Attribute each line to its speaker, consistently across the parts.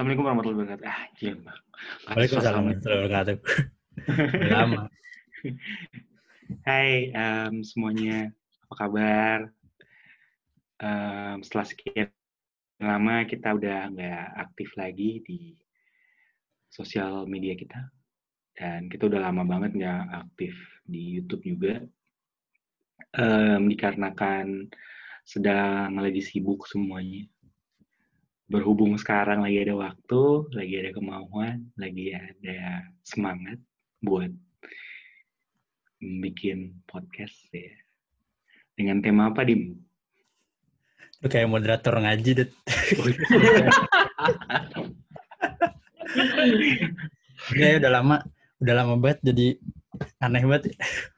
Speaker 1: Assalamualaikum warahmatullahi wabarakatuh. Ah, gila, Bang.
Speaker 2: Waalaikumsalam warahmatullahi wabarakatuh. Lama.
Speaker 1: Hai em, semuanya, apa kabar? Em, setelah sekian lama kita udah nggak aktif lagi di sosial media kita. Dan kita udah lama banget nggak aktif di YouTube juga. Em, dikarenakan sedang lagi sibuk semuanya. Berhubung sekarang lagi ada waktu, lagi ada kemauan, lagi ada semangat buat bikin podcast ya. Dengan tema apa, Dim?
Speaker 2: Lu kayak moderator ngaji, Dut. Ya, udah lama. Udah lama banget jadi aneh banget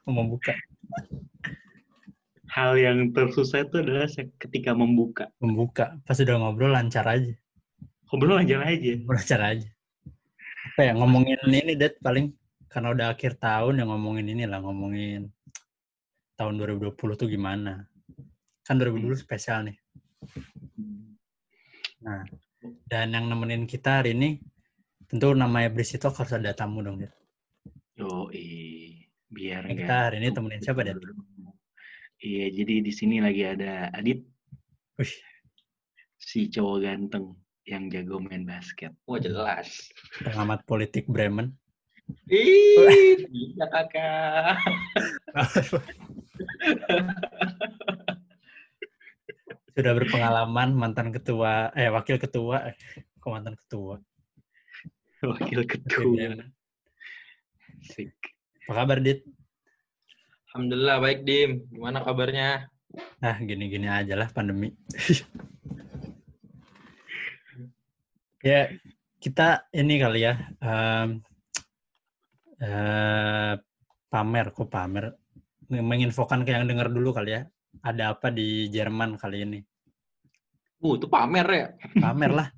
Speaker 2: mau membuka.
Speaker 1: Hal yang tersusah itu adalah ketika membuka.
Speaker 2: Membuka. Pas udah ngobrol lancar aja.
Speaker 1: Ngobrol aja aja.
Speaker 2: Lancar aja. Apa ya, ngomongin ini, Dut, paling. Karena udah akhir tahun ya ngomongin ini lah, ngomongin tahun 2020 tuh gimana. Kan 2020 spesial nih. Nah, dan yang nemenin kita hari ini tentu namanya Bris itu harus ada tamu dong, Dut.
Speaker 1: Yo, biar
Speaker 2: Yang kita hari ini temenin siapa, Dut?
Speaker 1: Iya, jadi di sini lagi ada Adit,
Speaker 2: Wih,
Speaker 1: si cowok ganteng yang jago main basket.
Speaker 3: Wah jelas.
Speaker 2: pengamat politik Bremen.
Speaker 3: Ih, tidak kakak.
Speaker 2: Sudah berpengalaman mantan ketua, eh wakil ketua, eh kok mantan ketua.
Speaker 1: Wakil ketua. Sik.
Speaker 2: Apa kabar, Dit?
Speaker 3: Alhamdulillah baik Dim. Gimana kabarnya?
Speaker 2: Ah, gini-gini aja lah pandemi. ya, kita ini kali ya, em, eh, pamer, kok pamer? Menginfokan ke yang dengar dulu kali ya. Ada apa di Jerman kali ini?
Speaker 3: Uh, itu pamer ya.
Speaker 2: Pamer lah.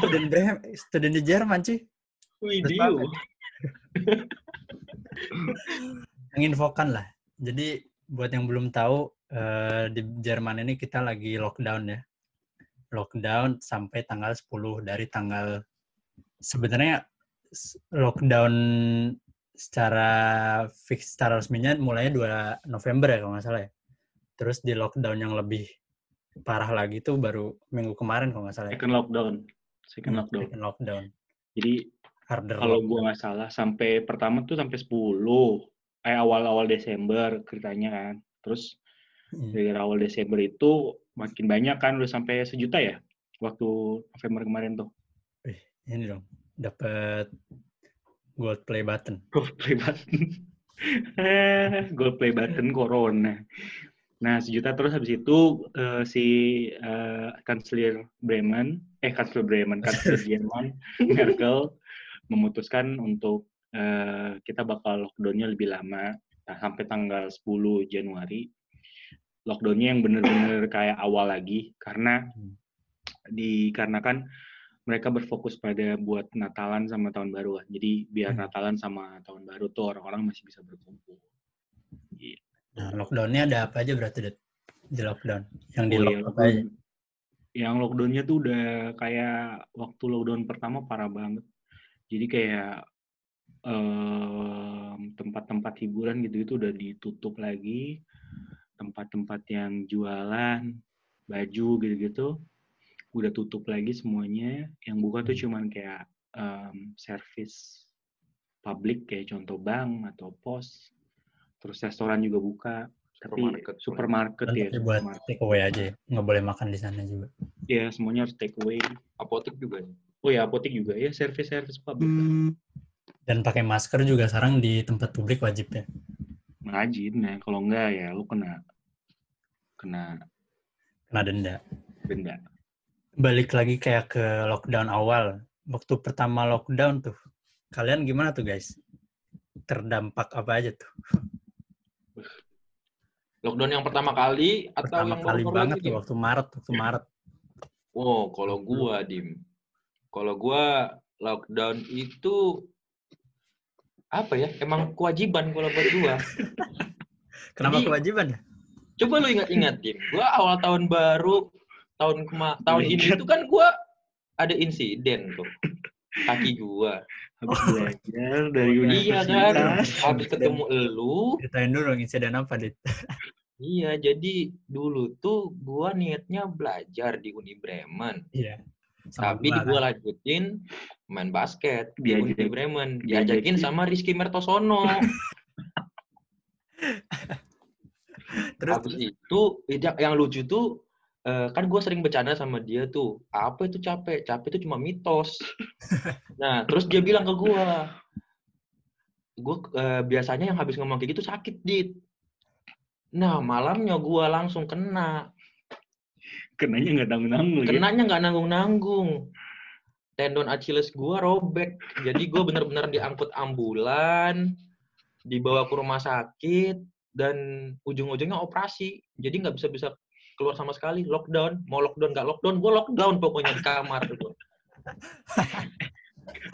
Speaker 2: Student, student di Jerman, cuy.
Speaker 3: Video.
Speaker 2: menginfokan lah. Jadi buat yang belum tahu eh, di Jerman ini kita lagi lockdown ya. Lockdown sampai tanggal 10 dari tanggal sebenarnya lockdown secara fix secara resminya mulainya 2 November ya kalau nggak salah ya. Terus di lockdown yang lebih parah lagi tuh baru minggu kemarin kalau nggak salah ya.
Speaker 1: Second lockdown. Second lockdown.
Speaker 2: Second lockdown.
Speaker 1: Jadi
Speaker 2: Harder
Speaker 1: kalau gua nggak salah sampai pertama tuh sampai 10 eh awal-awal Desember ceritanya kan. Terus
Speaker 2: Hmm.
Speaker 1: dari awal Desember itu makin banyak kan udah sampai sejuta ya waktu November kemarin tuh.
Speaker 2: Wih, ini dong dapat gold play button.
Speaker 1: Gold play button. Eh, Gold play button corona. Nah, sejuta terus habis itu eh, si eh, kanselir Bremen, eh kanselir Bremen, kanselir Jerman, Merkel memutuskan untuk eh, kita bakal lockdown-nya lebih lama nah, sampai tanggal 10 Januari. Lockdown-nya yang bener-bener kayak awal lagi karena
Speaker 2: Hmm.
Speaker 1: dikarenakan mereka berfokus pada buat Natalan sama tahun baru lah. Jadi biar
Speaker 2: Hmm.
Speaker 1: Natalan sama tahun baru tuh orang-orang masih bisa berkumpul. Gitu.
Speaker 2: Nah, lockdownnya ada apa aja berarti Dut? di lockdown? Yang di
Speaker 1: Oh, iya,
Speaker 2: lockdown apa aja?
Speaker 1: lockdown. Yang lockdownnya tuh udah kayak waktu lockdown pertama parah banget. Jadi kayak tempat-tempat hiburan gitu-gitu udah ditutup lagi. Tempat-tempat yang jualan baju gitu-gitu udah tutup lagi semuanya. Yang buka tuh cuman kayak em, service publik kayak contoh bank atau pos. Terus restoran juga buka. Tapi
Speaker 3: Supermarket.
Speaker 1: supermarket ya.
Speaker 2: Tapi buat
Speaker 1: supermarket.
Speaker 2: take away aja, ya. nggak boleh makan di sana juga.
Speaker 1: Ya, semuanya harus take away.
Speaker 3: Apotek juga.
Speaker 1: Oh ya, apotek juga ya, service-service publik.
Speaker 2: Dan pakai masker juga sekarang di tempat publik wajib ya.
Speaker 1: Wajib, nah kalau enggak ya lu kena kena
Speaker 2: Kena denda.
Speaker 1: denda.
Speaker 2: Balik lagi kayak ke lockdown awal. Waktu pertama lockdown tuh, kalian gimana tuh guys? Terdampak apa aja tuh?
Speaker 3: Lockdown yang pertama kali atau
Speaker 2: Pertama
Speaker 3: yang
Speaker 2: kali banget
Speaker 3: lagi,
Speaker 2: waktu Maret, waktu Maret.
Speaker 3: Oh, kalau gua Dim. Kalau gua lockdown itu apa ya? Emang kewajiban kalau buat gua.
Speaker 2: Kenapa
Speaker 3: Jadi-
Speaker 2: kewajiban?
Speaker 3: Coba lu ingat-ingat, Dim. Gua awal tahun baru, tahun kema tahun ini
Speaker 1: Ingat.
Speaker 3: itu kan gua ada insiden tuh. Kaki gua.
Speaker 1: Habis belajar dari
Speaker 2: Oh,
Speaker 3: Iya kan?
Speaker 1: universitas.
Speaker 3: Habis ketemu elu,
Speaker 2: Ceritain dulu dong insiden apa, Dit?
Speaker 3: iya jadi dulu tuh gua niatnya belajar di Uni Bremen.
Speaker 2: Iya.
Speaker 3: Tapi
Speaker 2: gua kan.
Speaker 3: lanjutin main basket di Bremen. Diajakin sama Rizky Mertosono.
Speaker 2: Terus,
Speaker 3: Habis itu yang- lucu tuh eh, kan gue sering bercanda sama dia tuh apa itu capek capek itu cuma mitos nah terus dia bilang ke gue gue biasanya yang habis ngomong kayak gitu sakit dit nah malamnya gue langsung kena
Speaker 1: Kenanya nggak tanggung-tanggung lagi.
Speaker 3: kenanya nggak nanggung nanggung tendon Achilles gue robek jadi gue bener-bener diangkut ambulan dibawa ke rumah sakit dan ujung-ujungnya operasi jadi nggak bisa bisa keluar sama sekali lockdown mau lockdown nggak lockdown gue lockdown pokoknya di kamar tuh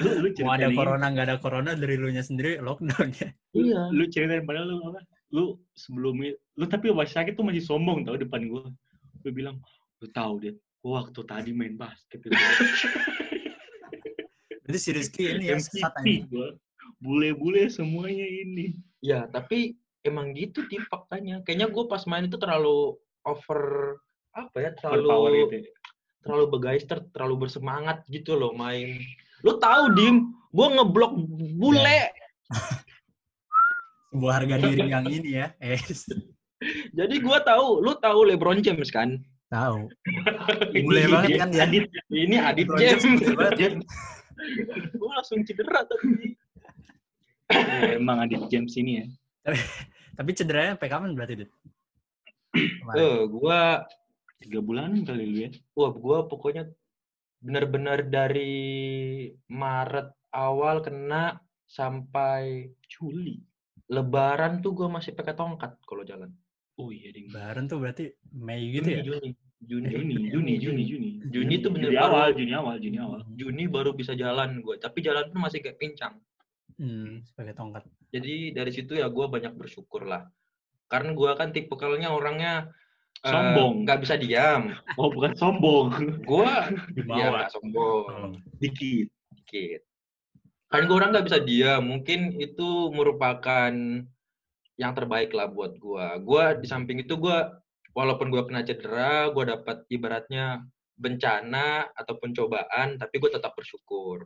Speaker 1: Lu, lu
Speaker 2: mau ada corona nggak ada corona dari lu nya sendiri lockdown ya.
Speaker 3: iya
Speaker 1: Lu ceritain padahal lu apa? Lu sebelumnya, lu tapi pas sakit tuh masih sombong tau depan gua. Lu bilang, lu tahu deh, gua waktu tadi main basket. Gitu.
Speaker 2: Jadi si Rizky ini yang sesat
Speaker 1: gua. Bule-bule semuanya ini.
Speaker 3: ya tapi emang gitu tim faktanya kayaknya gue pas main itu terlalu over apa ya
Speaker 1: Power
Speaker 3: terlalu
Speaker 1: gitu. ya.
Speaker 3: terlalu begeister terlalu bersemangat gitu loh main lu tahu dim gue ngeblok bule
Speaker 2: Sebuah harga diri yang ini ya. Eh,
Speaker 3: Jadi gua tahu, lu tahu LeBron James kan?
Speaker 2: Tahu.
Speaker 1: Ini
Speaker 2: Bule banget
Speaker 1: dia,
Speaker 2: kan dia.
Speaker 1: Adit.
Speaker 3: Ini Adit James.
Speaker 2: Ya.
Speaker 3: gua langsung cedera tadi.
Speaker 1: Eh, Emang Adit James ini ya.
Speaker 2: Tapi cederanya sampai kapan berarti, Dit?
Speaker 3: Eh, gua
Speaker 1: Tiga bulan kali lu ya.
Speaker 3: wah gua pokoknya benar-benar dari Maret awal kena sampai
Speaker 1: Juli.
Speaker 3: Lebaran tuh gua masih pakai tongkat kalau jalan.
Speaker 1: Oh iya, ding.
Speaker 2: Lebaran tuh berarti Mei gitu ya?
Speaker 3: Juni, Juni,
Speaker 1: Juni, Juni, Juni, Juni.
Speaker 3: Juni tuh bener
Speaker 1: Juni
Speaker 3: baru-
Speaker 1: awal, Juni awal, Juni awal.
Speaker 3: Juni baru bisa jalan gua, tapi jalan pun masih kayak pincang.
Speaker 2: Hmm, pakai tongkat.
Speaker 3: Jadi dari situ ya gua banyak bersyukur lah. Karena gua kan tipikalnya orangnya eh,
Speaker 1: Sombong.
Speaker 3: nggak bisa diam.
Speaker 1: Oh, bukan sombong.
Speaker 3: Gua
Speaker 2: Di
Speaker 3: ya sombong.
Speaker 1: Dikit.
Speaker 3: dikit. Kan gue orang nggak bisa diam. Mungkin itu merupakan yang terbaik lah buat gua. Gua di samping itu gua walaupun gua kena cedera, gua dapat ibaratnya bencana ataupun cobaan, tapi gue tetap bersyukur.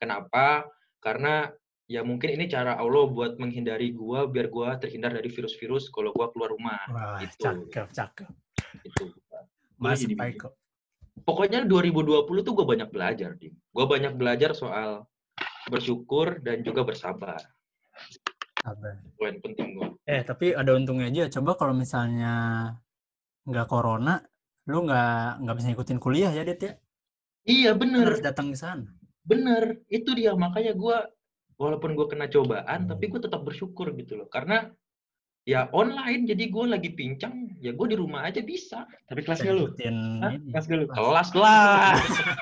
Speaker 3: Kenapa? Karena ya mungkin ini cara Allah buat menghindari gua biar gua terhindar dari virus-virus kalau gua keluar rumah.
Speaker 2: Wah,
Speaker 3: Gitu.
Speaker 2: cakep, cakep.
Speaker 3: Itu.
Speaker 1: Jadi
Speaker 2: baik kok.
Speaker 3: Pokoknya 2020 tuh gue banyak belajar, Dim. Gue banyak belajar soal bersyukur dan juga bersabar.
Speaker 2: Sabar.
Speaker 3: Poin penting gue.
Speaker 2: Eh, tapi ada untungnya aja. Coba kalau misalnya nggak corona, lu nggak nggak bisa ngikutin kuliah ya, Dit ya?
Speaker 3: Iya
Speaker 2: Lu
Speaker 3: bener,
Speaker 2: harus datang ke sana.
Speaker 3: bener. Itu dia makanya gue, walaupun gue kena cobaan,
Speaker 2: Hmm.
Speaker 3: tapi gue tetap bersyukur gitu loh. Karena ya online, jadi gue lagi pincang, ya gue di rumah aja bisa.
Speaker 1: Tapi kelas
Speaker 2: Bisa
Speaker 1: gak lu? Kelas lu?
Speaker 3: Kelas lah,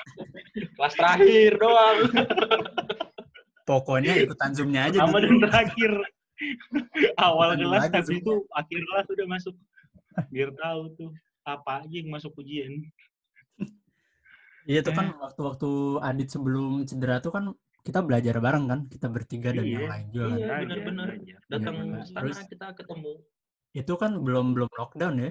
Speaker 3: kelas terakhir doang.
Speaker 2: Pokoknya ikutan Zoom-nya aja.
Speaker 1: Sama dan terakhir. Awal kelas,
Speaker 2: semua.
Speaker 1: itu akhir kelas udah masuk. Biar tahu tuh apa aja yang masuk ujian.
Speaker 2: Iya itu kan waktu-waktu Adit sebelum cedera tuh kan kita belajar bareng kan, kita bertiga dan yang
Speaker 1: Iya,
Speaker 2: lain juga kan.
Speaker 3: iya.
Speaker 1: Belajar,
Speaker 3: bener-bener.
Speaker 1: belajar.
Speaker 3: Datang
Speaker 2: bener.
Speaker 3: sana
Speaker 2: Terus-
Speaker 3: kita ketemu.
Speaker 2: Itu kan belum belum lockdown ya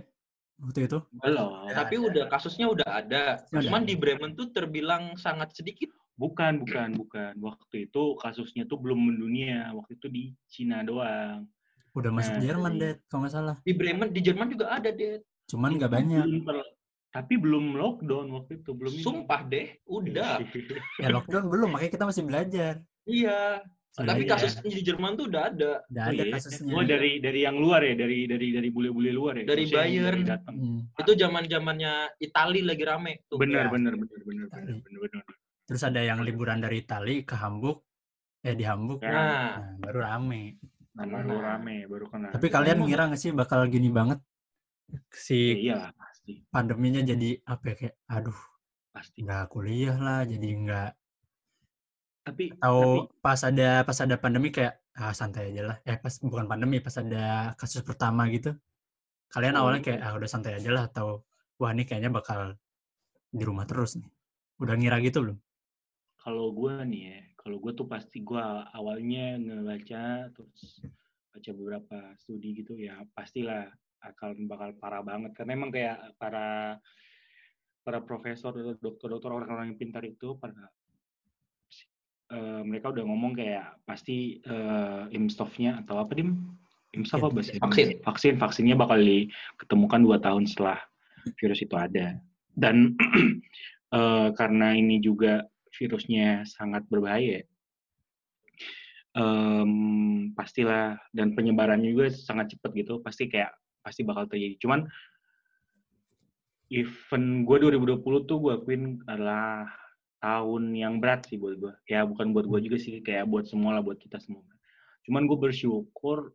Speaker 2: waktu itu.
Speaker 1: Belum.
Speaker 3: Tapi udah kasusnya udah ada. Cuman
Speaker 2: ada.
Speaker 3: di Bremen tuh terbilang sangat sedikit.
Speaker 1: Bukan, bukan, bukan. Waktu itu kasusnya tuh belum mendunia. Waktu itu di Cina doang.
Speaker 2: Udah masuk
Speaker 1: Nah,
Speaker 2: Jerman, Det, kalau nggak salah.
Speaker 3: Di Bremen, di Jerman juga ada deh.
Speaker 2: Cuman nggak banyak.
Speaker 1: belum tapi belum lockdown waktu itu, belum ini.
Speaker 3: Sumpah deh, udah.
Speaker 2: Ya lockdown belum, makanya kita masih belajar.
Speaker 3: Iya. Tapi
Speaker 2: Belajar.
Speaker 3: kasus di Jerman tuh udah ada.
Speaker 2: Udah
Speaker 1: Oh
Speaker 2: ada
Speaker 1: iya.
Speaker 2: kasusnya.
Speaker 1: Oh dari dari yang luar ya, dari dari dari bule-bule luar ya.
Speaker 3: Dari Bayern.
Speaker 1: dari datang.
Speaker 2: Hmm.
Speaker 3: Itu zaman zamannya Itali lagi rame tuh.
Speaker 1: Benar,
Speaker 2: Ya.
Speaker 1: benar, benar, benar, benar, benar, benar.
Speaker 2: Terus ada yang liburan dari Itali ke Hamburg. Eh di Hamburg.
Speaker 1: Ya.
Speaker 3: Nah,
Speaker 2: Nah, baru rame.
Speaker 1: Nama lu rame baru kena.
Speaker 2: Tapi kalian
Speaker 3: Emang-
Speaker 2: ngira nggak sih bakal gini banget?
Speaker 1: Ya,
Speaker 2: Si
Speaker 1: iya pasti,
Speaker 2: pandeminya jadi apa ya, kayak aduh
Speaker 1: pasti.
Speaker 2: nggak kuliah lah jadi nggak
Speaker 1: Tapi
Speaker 2: atau pas ada pas ada pandemi kayak ah santai aja lah eh pas bukan pandemi pas ada kasus pertama gitu kalian
Speaker 1: Oh,
Speaker 2: awalnya
Speaker 1: iya.
Speaker 2: kayak ah udah santai aja lah atau wah ini kayaknya bakal di rumah terus nih Udah ngira gitu belum?
Speaker 1: Kalau gue nih ya, kalau gue tuh pasti gue awalnya ngebaca terus baca beberapa studi gitu ya pastilah akan bakal parah banget. Karena emang kayak para para profesor atau dokter-dokter orang-orang yang pintar itu pada eh, mereka udah ngomong kayak pasti uh, imstofnya atau apa dim? Imstof apa bahasa
Speaker 3: Vaksin.
Speaker 1: vaksin vaksinnya bakal diketemukan dua tahun setelah virus itu ada. Dan eh, karena ini juga virusnya sangat berbahaya. Em, pastilah dan penyebarannya juga sangat cepat gitu pasti kayak pasti bakal terjadi. Cuman event gue 2020 tuh gue akuin adalah tahun yang berat sih buat gue ya bukan buat gue juga sih kayak buat semua lah buat kita semua. Cuman gue bersyukur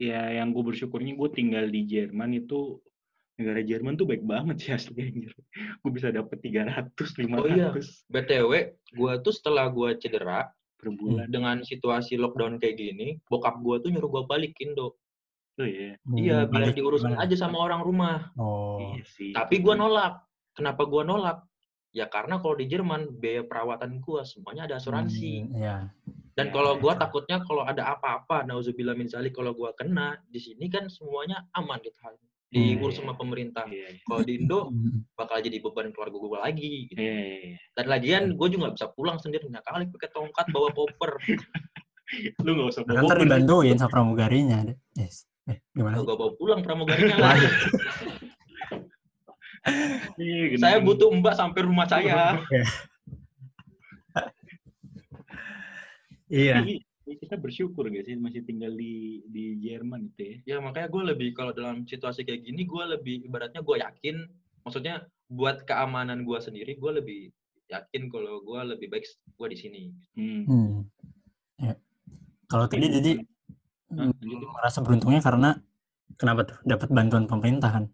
Speaker 1: ya yang gue bersyukurnya gue tinggal di Jerman itu negara Jerman tuh baik banget sih asli anjir. Gue bisa dapet 300, 500
Speaker 3: Oh iya. BTW, gue tuh setelah gue cedera,
Speaker 1: per bulan.
Speaker 3: dengan situasi lockdown kayak gini, bokap gue tuh nyuruh gue balik Indo.
Speaker 1: Oh iya.
Speaker 3: Iya,
Speaker 2: Hmm,
Speaker 3: biar
Speaker 2: balik
Speaker 3: diurusin aja sama orang rumah.
Speaker 2: Oh,
Speaker 1: Iya sih.
Speaker 3: Tapi gue nolak. Kenapa gue nolak? Ya karena kalau di Jerman, biaya perawatan gue semuanya ada asuransi.
Speaker 2: hmm, Iya.
Speaker 3: Dan
Speaker 1: Ya,
Speaker 3: kalau gue takutnya kalau ada apa-apa, nauzubillah min zalik, kalau gue kena, di sini kan semuanya aman gitu. Diurus
Speaker 1: Hmm.
Speaker 3: sama pemerintah.
Speaker 1: Iya, iya.
Speaker 3: Kalau di Indo, bakal jadi beban keluarga gue lagi. Gitu.
Speaker 1: Iya, iya, iya.
Speaker 3: Dan lagian gue juga nggak bisa pulang sendiri. Nah kali pakai tongkat bawa koper.
Speaker 1: Lu gak usah
Speaker 2: Kan ntar dibantuin sama pramugarinya. deh. Yes. Eh, gimana
Speaker 3: gue bawa pulang pramugarinya lagi.
Speaker 1: Iya,
Speaker 3: saya butuh mbak sampai rumah saya.
Speaker 2: Iya.
Speaker 1: Kita bersyukur gak sih masih tinggal di di Jerman itu ya.
Speaker 3: Ya makanya gue lebih kalau dalam situasi kayak gini gue lebih ibaratnya gue yakin, maksudnya buat keamanan gue sendiri gue lebih yakin kalau gue lebih baik gue di sini.
Speaker 1: Hmm.
Speaker 2: Hmm. Ya. Kalau tadi jadi hmm,
Speaker 1: lanjut.
Speaker 2: merasa beruntungnya karena kenapa tuh? Dapat bantuan pemerintah kan?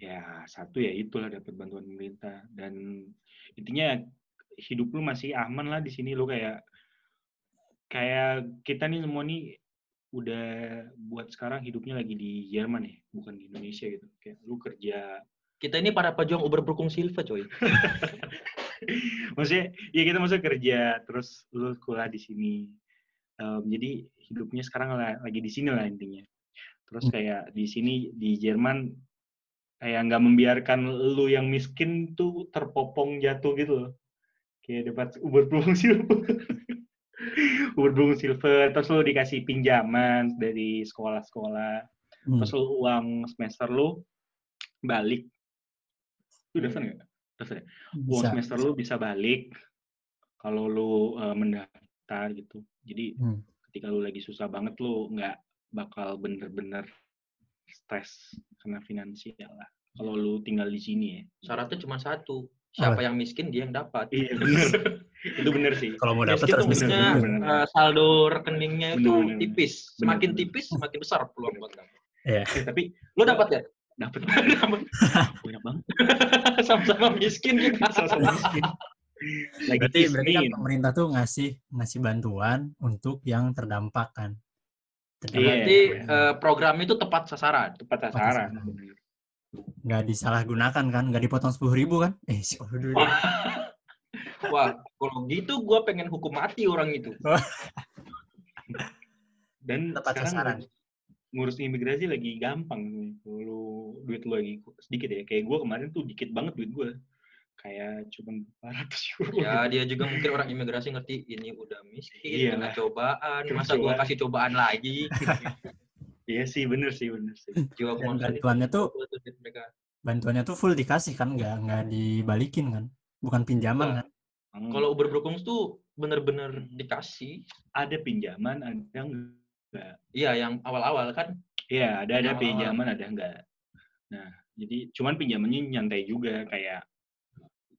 Speaker 1: Ya, satu ya itulah dapat bantuan pemerintah dan intinya hidup lu masih aman lah di sini lu kayak kayak kita nih semua nih udah buat sekarang hidupnya lagi di Jerman ya, bukan di Indonesia gitu. Kayak lu kerja
Speaker 3: Kita ini para pejuang Uber Berkung Silva coy.
Speaker 1: maksudnya ya kita maksudnya kerja terus lu sekolah di sini Em, jadi hidupnya sekarang la- lagi di sini lah intinya terus
Speaker 2: Hmm.
Speaker 1: kayak di sini di Jerman kayak nggak membiarkan lu yang miskin tuh terpopong jatuh gitu loh kayak dapat Uber Blue Silver Uber Blue Silver terus lu dikasih pinjaman dari sekolah-sekolah
Speaker 2: Hmm.
Speaker 1: terus lu uang semester lu balik lu daftar nggak daftar ya? uang
Speaker 2: Bisa.
Speaker 1: semester lu bisa balik kalau lu eh, mendaftar gitu. Jadi
Speaker 2: Hmm.
Speaker 1: ketika lu lagi susah banget lu nggak bakal bener-bener stres karena finansial lah. Kalau lu tinggal di sini ya.
Speaker 3: Syaratnya cuma satu. Siapa
Speaker 2: Apa?
Speaker 3: yang miskin dia yang dapat.
Speaker 1: Iya itu bener sih.
Speaker 2: Kalau mau dapat
Speaker 3: Miskin
Speaker 2: harus miskin
Speaker 3: eh, saldo rekeningnya itu
Speaker 1: Bener, bener.
Speaker 3: tipis.
Speaker 1: Bener,
Speaker 3: Semakin
Speaker 1: bener.
Speaker 3: tipis semakin besar peluang buat dapat.
Speaker 1: Eh, tapi
Speaker 3: Lo dapat ya?
Speaker 1: dapat banyak banget.
Speaker 3: Sama-sama miskin kita.
Speaker 1: Sama-sama miskin. Lagi
Speaker 2: Berarti berarti kan
Speaker 1: miskin.
Speaker 2: pemerintah tuh ngasih ngasih bantuan untuk yang terdampak kan.
Speaker 1: Iya.
Speaker 2: Terdampak
Speaker 3: Berarti eh, program itu tepat sasaran.
Speaker 1: Tepat sasaran.
Speaker 2: sasaran. Nggak disalahgunakan kan, nggak dipotong sepuluh ribu kan? Eh, si.
Speaker 3: Wah, kalau gitu gue pengen hukum mati orang itu.
Speaker 1: Dan
Speaker 2: Tepat
Speaker 1: sekarang
Speaker 2: sasaran.
Speaker 1: ngurus- imigrasi lagi gampang lu duit lu lagi sedikit ya. Kayak gue kemarin tuh dikit banget duit gue. Kayak cuma 400 euro.
Speaker 3: Ya dia juga mungkin orang imigrasi ngerti ini udah miskin,
Speaker 1: Iyalah.
Speaker 3: kena cobaan,
Speaker 1: Kena
Speaker 3: masa gua
Speaker 1: cobaan.
Speaker 3: kasih cobaan lagi.
Speaker 1: Iya sih, bener sih, bener sih.
Speaker 3: Jiwa kemanusiaan
Speaker 2: bantuannya
Speaker 3: itu
Speaker 2: tuh bantuannya tuh full dikasih kan, nggak nggak dibalikin kan? Bukan pinjaman
Speaker 3: Nggak.
Speaker 2: kan?
Speaker 1: Hmm.
Speaker 3: Kalau Uber Berkung tuh bener-bener dikasih.
Speaker 1: ada pinjaman, ada enggak.
Speaker 3: Iya, yang awal-awal kan.
Speaker 1: Iya, ada ada
Speaker 3: Yang
Speaker 1: pinjaman, ada enggak. Nah, jadi cuman pinjamannya nyantai juga kayak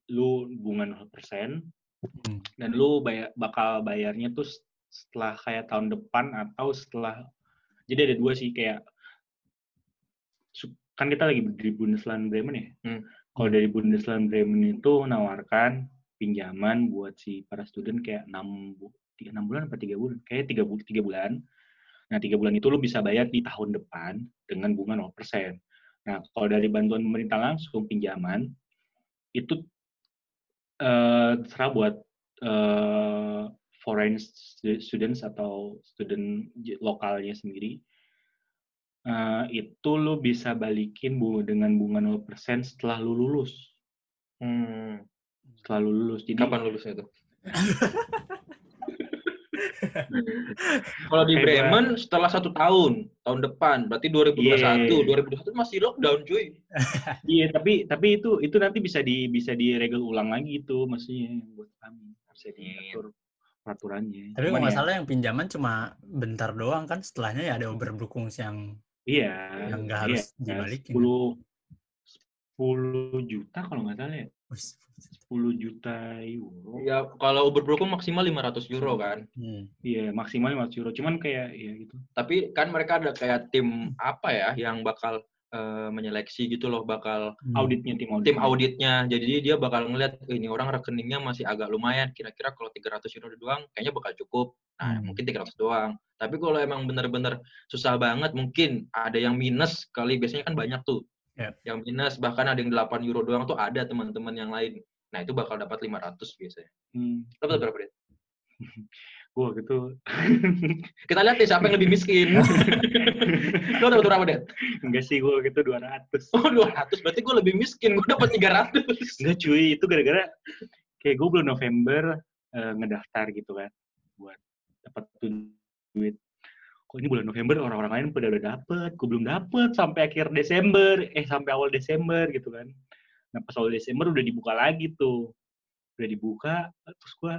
Speaker 1: lu bunga 0%
Speaker 2: Hmm.
Speaker 1: dan lu bayar, bakal bayarnya tuh setelah kayak tahun depan atau setelah jadi ada dua sih kayak kan kita lagi di Bundesland Bremen ya.
Speaker 3: Hmm.
Speaker 1: Kalau dari Bundesland Bremen itu menawarkan pinjaman buat si para student kayak 6 bu, 3, 6 bulan apa 3 bulan? Kayak 3, bu, 3 bulan. Nah, 3 bulan itu lu bisa bayar di tahun depan dengan bunga 0%. Nah, kalau dari bantuan pemerintah langsung pinjaman itu eh terserah buat eh, foreign stu- students atau student lokalnya sendiri. Eh, itu lu bisa balikin bu dengan bunga 0% setelah lu lulus.
Speaker 3: Hmm.
Speaker 1: Setelah lu lulus. Jadi
Speaker 3: Kapan lulusnya tuh? Kalau di
Speaker 1: Kayak
Speaker 3: Bremen setelah satu tahun, tahun depan, berarti 2021.
Speaker 1: Yeah.
Speaker 3: 2021 masih lockdown, cuy.
Speaker 1: Iya, tapi tapi itu itu nanti bisa di bisa diregel ulang lagi itu maksudnya buat kami bisa diatur peraturannya.
Speaker 2: Tapi kalau nggak
Speaker 1: ya,
Speaker 2: salah yang pinjaman cuma bentar doang kan, setelahnya ya ada Oberbrukungs yang
Speaker 1: iya,
Speaker 2: yang nggak
Speaker 1: iya,
Speaker 2: harus dibalikin.
Speaker 1: 10 10 juta kalau nggak salah ya.
Speaker 2: Wis.
Speaker 1: 10 juta euro.
Speaker 3: Ya, kalau Uber maksimal 500 euro kan.
Speaker 2: Hmm.
Speaker 1: Iya, maksimal 500 euro. Cuman kayak ya gitu.
Speaker 3: Tapi kan mereka ada kayak tim apa ya yang bakal eh, menyeleksi gitu loh, bakal
Speaker 2: Hmm.
Speaker 1: Auditnya tim
Speaker 3: tim auditnya. Jadi dia bakal ngeliat "Eh, ini orang rekeningnya masih agak lumayan. Kira-kira kalau 300 euro doang kayaknya bakal cukup. Nah,
Speaker 2: Hmm.
Speaker 3: mungkin 300 doang. Tapi kalau emang bener-bener susah banget, mungkin ada yang minus kali. Biasanya kan banyak tuh.
Speaker 2: Yep.
Speaker 3: Yang minus, bahkan ada yang 8 euro doang tuh ada teman-teman yang lain. Nah, itu bakal dapat 500 biasanya.
Speaker 1: Hmm.
Speaker 3: Dapat berapa, Det?
Speaker 1: Gua gitu.
Speaker 3: Kita lihat nih siapa yang lebih miskin. Lo dapat berapa, Det?
Speaker 1: Enggak sih gua gitu 200.
Speaker 3: Oh, 200. Berarti gue lebih miskin. Gue dapat 300.
Speaker 1: Enggak cuy, itu gara-gara kayak gue bulan November eh, ngedaftar gitu kan buat dapat duit. Kok ini bulan November orang-orang lain pada udah dapet, gue belum dapet sampai akhir Desember, eh sampai awal Desember gitu kan. Nah pas awal Desember udah dibuka lagi tuh, udah dibuka, terus gue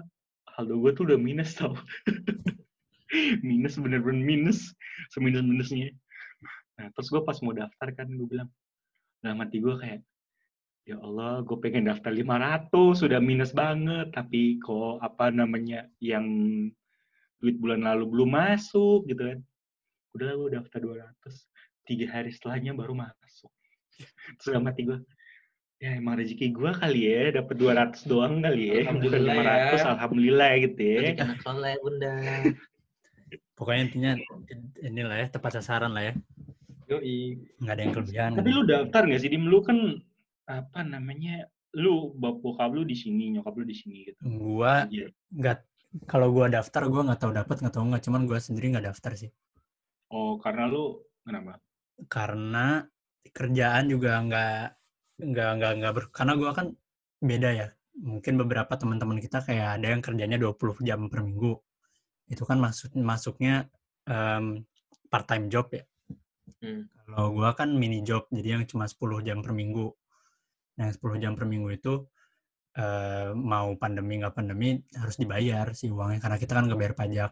Speaker 1: saldo gue tuh udah minus tau. minus bener-bener minus, seminus-minusnya. Nah terus gue pas mau daftar kan gue bilang, dalam hati gue kayak, ya Allah, gue pengen daftar 500, sudah minus banget, tapi kok apa namanya yang duit bulan lalu belum masuk gitu kan. Udah gue daftar 200, tiga hari setelahnya baru masuk. Terus dalam ya emang rezeki gue kali ya, dapat 200 doang kali ya, bukan
Speaker 3: Alhamdulillah
Speaker 1: 500,
Speaker 3: ya.
Speaker 1: alhamdulillah gitu ya.
Speaker 3: Rezeki anak soleh, bunda.
Speaker 2: Pokoknya intinya inilah ya tepat sasaran lah ya.
Speaker 3: Yoi.
Speaker 2: Nggak ada yang kelebihan.
Speaker 1: Tapi lu daftar nggak sih? Di lu kan apa namanya? Lu bokap lu di sini, nyokap lu di sini gitu.
Speaker 2: Gua nggak kalau gua daftar gua nggak tahu dapat nggak tahu nggak cuman gua sendiri nggak daftar sih
Speaker 1: Oh, karena lu kenapa?
Speaker 2: karena kerjaan juga nggak nggak nggak nggak ber karena gua kan beda ya mungkin beberapa teman-teman kita kayak ada yang kerjanya 20 jam per minggu itu kan maksud masuknya part time job ya
Speaker 3: Hmm.
Speaker 2: kalau gua kan mini job jadi yang cuma 10 jam per minggu yang 10 jam per minggu itu eh, mau pandemi nggak pandemi harus dibayar sih uangnya karena kita kan nggak bayar pajak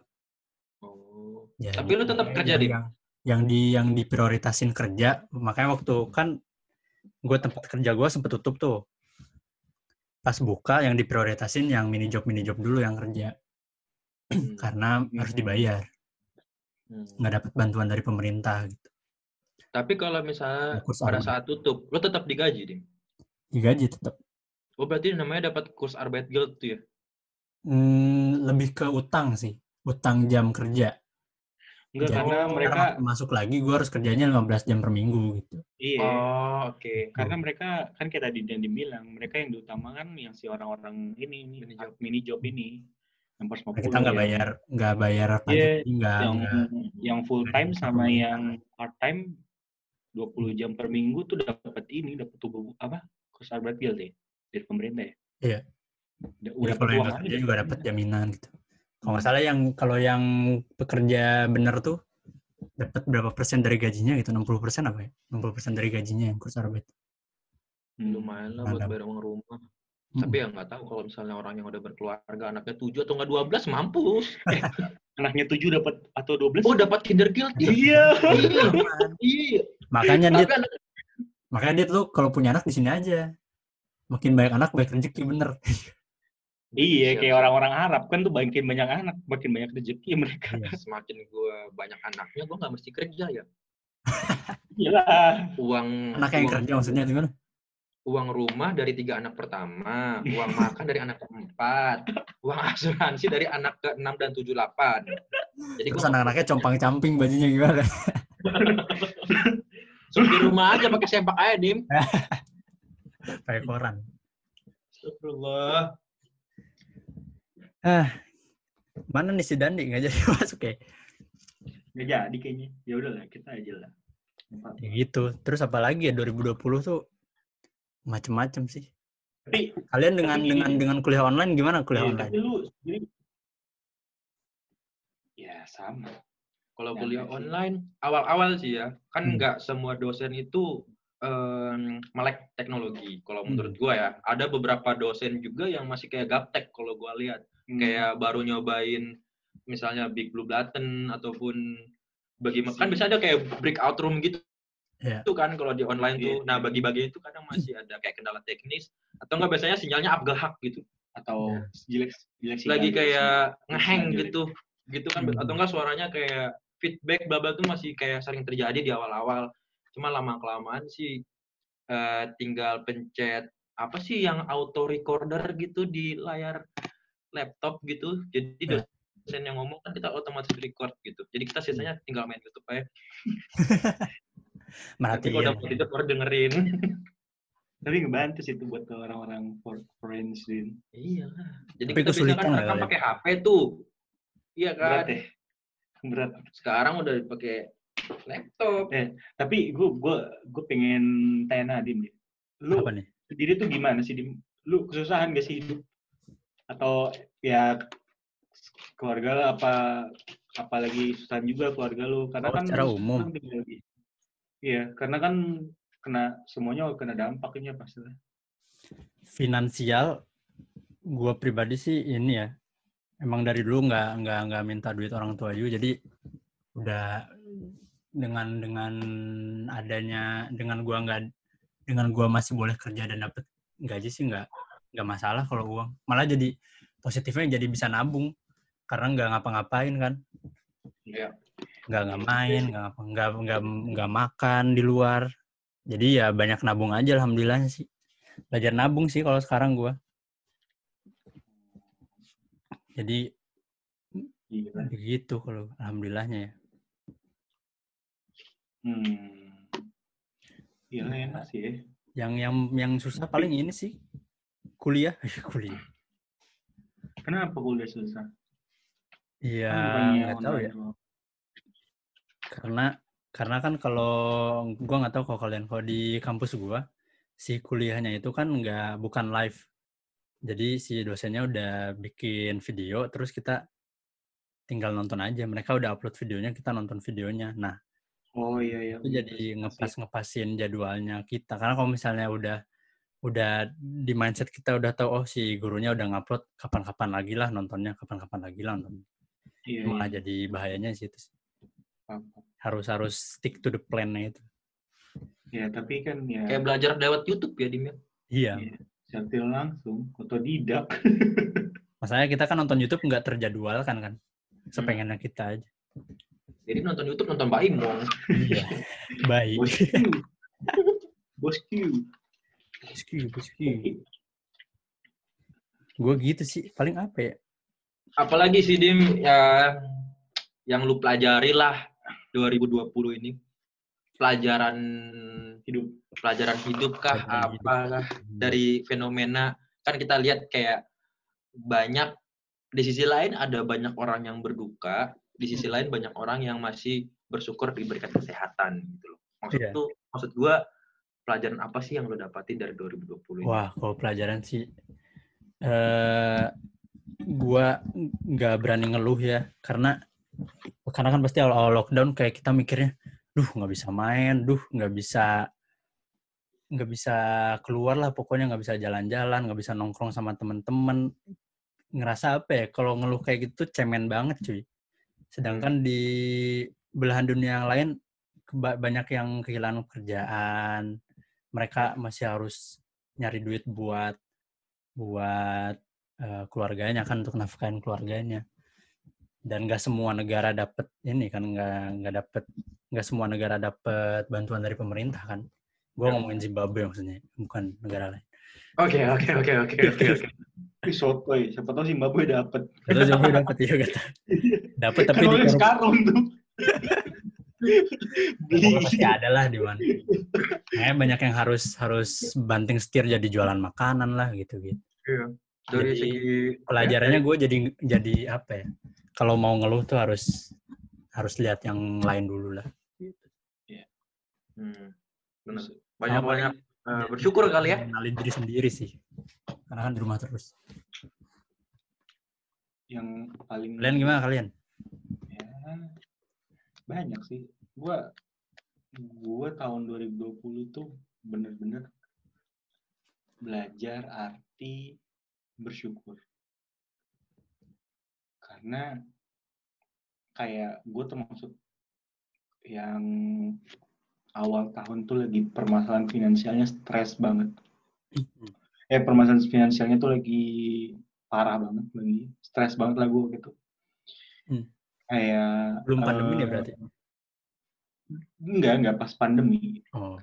Speaker 3: Oh.
Speaker 2: Jadi,
Speaker 3: Tapi lu tetap kerja, Dim?
Speaker 2: yang, yang di yang diprioritasin kerja makanya waktu kan gue tempat kerja gue sempet tutup tuh pas buka yang diprioritasin yang mini job mini job dulu yang kerja
Speaker 3: Hmm.
Speaker 2: karena harus dibayar
Speaker 3: Hmm.
Speaker 2: nggak dapat bantuan dari pemerintah gitu
Speaker 3: Tapi kalau misalnya
Speaker 2: Kurs
Speaker 3: pada
Speaker 2: arbeit.
Speaker 3: saat tutup, lo tetap digaji, Dim?
Speaker 2: digaji tetap
Speaker 3: Oh, berarti namanya dapat kurs Arbeit Guild tuh ya?
Speaker 2: Hmm, lebih ke utang sih utang jam kerja
Speaker 1: Enggak,
Speaker 2: Jadi,
Speaker 1: karena mereka
Speaker 2: masuk lagi gue harus kerjanya 15 jam per minggu gitu
Speaker 1: iya.
Speaker 3: Oh, oke.
Speaker 1: Karena mereka kan kayak tadi yang dibilang, mereka yang diutamakan yang si orang-orang ini, ini
Speaker 3: Mini job.
Speaker 1: mini job ini. Yang pas
Speaker 2: Nah, kita nggak
Speaker 1: ya.
Speaker 2: bayar nggak bayar pajak
Speaker 1: Iya,
Speaker 2: nggak
Speaker 1: yang
Speaker 2: nggak
Speaker 1: yang full time sama yang part time 20 jam per minggu tuh dapat ini, dapat tubuh apa? Arbeit Guild ya dari pemerintah ya.
Speaker 2: Iya.
Speaker 1: Udah, udah
Speaker 2: kalau yang kerja
Speaker 1: deh.
Speaker 2: juga dapat jaminan gitu. Kalau nggak salah yang kalau yang pekerja bener tuh dapat berapa persen dari gajinya gitu? 60 persen apa ya? 60 persen dari gajinya yang kurs arbeit.
Speaker 1: Hmm.
Speaker 3: Lumayan lah buat bayar uang rumah.
Speaker 2: Mm-mm.
Speaker 3: Tapi ya nggak tahu kalau misalnya orang yang udah berkeluarga, anaknya 7 atau nggak 12, mampus.
Speaker 1: Anaknya 7 dapat atau 12?
Speaker 3: Oh, dapat kinder guild ya?
Speaker 1: Iya.
Speaker 3: Iya. Iya.
Speaker 2: Makanya dia
Speaker 3: anak-
Speaker 2: makanya dia tuh kalau punya anak di sini aja. Makin banyak anak banyak rezeki bener.
Speaker 1: Iya,
Speaker 3: Siap,
Speaker 1: kayak
Speaker 3: siap.
Speaker 1: orang-orang Arab kan tuh makin banyak anak, makin banyak rezeki mereka.
Speaker 2: Iya.
Speaker 3: Semakin gue banyak anaknya, gue nggak mesti kerja ya.
Speaker 1: Gila.
Speaker 3: Uang
Speaker 2: Anak yang
Speaker 3: uang,
Speaker 2: kerja maksudnya gimana?
Speaker 3: uang rumah dari tiga anak pertama, uang makan dari anak keempat, uang asuransi dari anak ke enam dan tujuh delapan. Jadi
Speaker 2: Terus
Speaker 3: gue
Speaker 2: anak-anaknya compang-camping bajunya gimana?
Speaker 3: suruh di rumah aja pakai sempak aja, Dim.
Speaker 2: Pakai koran.
Speaker 3: Astagfirullah.
Speaker 2: Ah, mana nih si Dandi nggak jadi masuk ya?
Speaker 1: Nggak jadi kayaknya. Ya udahlah, kita aja lah.
Speaker 2: Ya gitu. Terus apalagi ya 2020 tuh macem-macem sih.
Speaker 1: Tapi,
Speaker 2: Kalian dengan
Speaker 1: Tapi
Speaker 2: dengan dengan kuliah online gimana kuliah
Speaker 1: iya,
Speaker 2: online?
Speaker 1: tapi lu sendiri ya sama.
Speaker 3: Kalau
Speaker 1: Ya,
Speaker 3: kuliah
Speaker 1: sih.
Speaker 3: online awal-awal sih ya, kan
Speaker 2: Hmm.
Speaker 3: nggak semua dosen itu em, melek teknologi. Kalau
Speaker 2: Hmm.
Speaker 3: menurut gua ya, ada beberapa dosen juga yang masih kayak gaptek kalau gua lihat,
Speaker 1: Hmm.
Speaker 3: kayak baru nyobain misalnya Big Blue Button ataupun bagaimana kan
Speaker 1: Si-
Speaker 3: bisa ada kayak breakout room gitu.
Speaker 2: Iya.
Speaker 3: Itu kan kalau di online tuh.
Speaker 1: Iya.
Speaker 3: Nah, bagi-bagi itu kadang masih ada kayak kendala teknis atau enggak biasanya sinyalnya abgahak gitu.
Speaker 1: atau
Speaker 2: Ya.
Speaker 1: jelek
Speaker 3: lagi kayak
Speaker 1: jelek.
Speaker 3: gitu gitu kan
Speaker 2: Hmm.
Speaker 3: atau enggak suaranya kayak feedback bla tuh masih kayak sering terjadi di awal-awal cuma lama kelamaan sih eh, tinggal pencet apa sih yang auto recorder gitu di layar laptop gitu jadi
Speaker 2: Ya.
Speaker 3: dosen yang ngomong kan kita otomatis record gitu jadi kita sisanya tinggal main YouTube aja tapi kalau udah tidur baru dengerin
Speaker 1: Tapi ngebantu sih itu buat orang-orang for- foreign student.
Speaker 3: iya jadi
Speaker 2: Tapi
Speaker 3: kita
Speaker 2: kesulitan
Speaker 3: kan rekam
Speaker 2: kalian?
Speaker 3: pakai HP tuh iya kan
Speaker 1: Berat ya. Berat.
Speaker 3: sekarang udah pakai laptop
Speaker 1: Tapi gue gue gue pengen tanya Nadim. Lu
Speaker 2: Apa nih?
Speaker 1: sendiri tuh gimana sih Dim? Lu kesusahan gak sih hidup? Atau ya keluarga lu apa apalagi susahan juga keluarga lu karena
Speaker 2: Oh,
Speaker 1: kan
Speaker 2: secara umum.
Speaker 1: Iya, karena kan kena semuanya kena dampaknya pasti. lah.
Speaker 2: Finansial, gua pribadi sih ini ya. Emang dari dulu nggak nggak nggak minta duit orang tua juga, jadi udah dengan dengan adanya dengan gua nggak dengan gua masih boleh kerja dan dapet gaji sih nggak nggak masalah kalau uang. Malah jadi positifnya jadi bisa nabung karena nggak ngapa-ngapain kan.
Speaker 3: Iya.
Speaker 2: nggak nggak main nggak nggak nggak nggak makan di luar jadi ya banyak nabung aja alhamdulillahnya sih belajar nabung sih kalau sekarang gua jadi
Speaker 1: Gila.
Speaker 2: begitu kalau alhamdulillahnya ya
Speaker 1: Hmm. Iya enak sih ya.
Speaker 2: yang yang yang susah paling ini sih kuliah? Kuliah.
Speaker 1: Kenapa kuliah susah?
Speaker 2: iya
Speaker 1: Kan
Speaker 2: nggak tahu ya. karena karena kan kalau gua nggak tahu kalau kalian kalau di kampus gua si kuliahnya itu kan nggak bukan live. Jadi si dosennya udah bikin video terus kita tinggal nonton aja. Mereka udah upload videonya kita nonton videonya. Nah
Speaker 1: Oh iya iya.
Speaker 2: itu jadi ngepas ngepasin jadwalnya kita. Karena kalau misalnya udah udah di mindset kita udah tahu oh si gurunya udah ngupload kapan-kapan lagi lah nontonnya kapan-kapan lagi lah nonton
Speaker 1: Iya,
Speaker 2: malah
Speaker 1: iya.
Speaker 2: jadi bahayanya sih itu harus harus stick to the plan-nya itu
Speaker 1: Ya tapi kan ya
Speaker 3: kayak belajar lewat YouTube ya Dim ya?
Speaker 2: iya
Speaker 1: Iya. setil langsung otodidak.
Speaker 2: Masalahnya kita kan nonton YouTube nggak terjadwal kan kan.
Speaker 1: Hmm.
Speaker 2: Sepengennya kita aja.
Speaker 3: jadi nonton YouTube nonton Mbak Imong
Speaker 2: Iya. Baik.
Speaker 1: Bosku. Bosku.
Speaker 2: Bosku, bosku. Gue gitu sih. Paling apa ya?
Speaker 3: apalagi sih Dim ya yang lu pelajari lah 2020 ini pelajaran
Speaker 1: Hidup.
Speaker 3: pelajaran hidup kah
Speaker 2: Pelajaran hidup.
Speaker 3: apalah dari fenomena kan kita lihat kayak banyak di sisi lain ada banyak orang yang berduka di sisi lain banyak orang yang masih bersyukur diberikan kesehatan gitu loh maksud
Speaker 2: Iya.
Speaker 3: tuh maksud gua pelajaran apa sih yang lo dapatin dari 2020 ini?
Speaker 2: Wah, kalau pelajaran sih eh gua nggak berani ngeluh ya karena karena kan pasti awal-awal lockdown kayak kita mikirnya, duh nggak bisa main, duh nggak bisa nggak bisa keluar lah pokoknya nggak bisa jalan-jalan nggak bisa nongkrong sama temen-temen ngerasa apa ya kalau ngeluh kayak gitu cemen banget cuy sedangkan di belahan dunia yang lain banyak yang kehilangan pekerjaan mereka masih harus nyari duit buat buat eh, keluarganya kan untuk nafkahin keluarganya dan gak semua negara dapat ini kan nggak nggak dapat nggak semua negara dapat bantuan dari pemerintah kan gue
Speaker 3: Ya.
Speaker 2: ngomongin Zimbabwe maksudnya bukan negara lain
Speaker 3: Oke oke oke oke oke oke.
Speaker 1: Tapi sotoy. Siapa tahu Zimbabwe dapet.
Speaker 2: Gak Zimbabwe dapat ya gak dapat tapi
Speaker 1: Kan
Speaker 2: di
Speaker 1: sekarang tuh. Beli.
Speaker 2: pasti ada lah di mana Kayak banyak yang harus harus banting setir jadi jualan makanan lah gitu gitu
Speaker 3: Iya. dari
Speaker 2: Jadi,
Speaker 3: segi
Speaker 2: Pelajarannya gue jadi jadi apa ya? Kalau mau ngeluh tuh harus harus lihat yang lain dulu lah.
Speaker 3: Hmm, benar. Banyak-banyak eh,
Speaker 2: Jadi
Speaker 3: bersyukur kali ya.
Speaker 2: Kenalin diri sendiri sih. Karena kan di rumah terus.
Speaker 1: Yang paling
Speaker 2: Kalian gimana kalian?
Speaker 1: Ya, banyak sih. Gua gua tahun 2020 tuh bener-bener belajar arti bersyukur. Karena kayak gue termasuk yang awal tahun tuh lagi permasalahan finansialnya stres banget. Eh permasalahan finansialnya tuh lagi parah banget lagi stres banget lah gue gitu.
Speaker 2: Hmm.
Speaker 1: Kayak
Speaker 2: Belum pandemi
Speaker 1: eh,
Speaker 2: nih berarti.
Speaker 1: Enggak, enggak pas pandemi.
Speaker 2: Oh.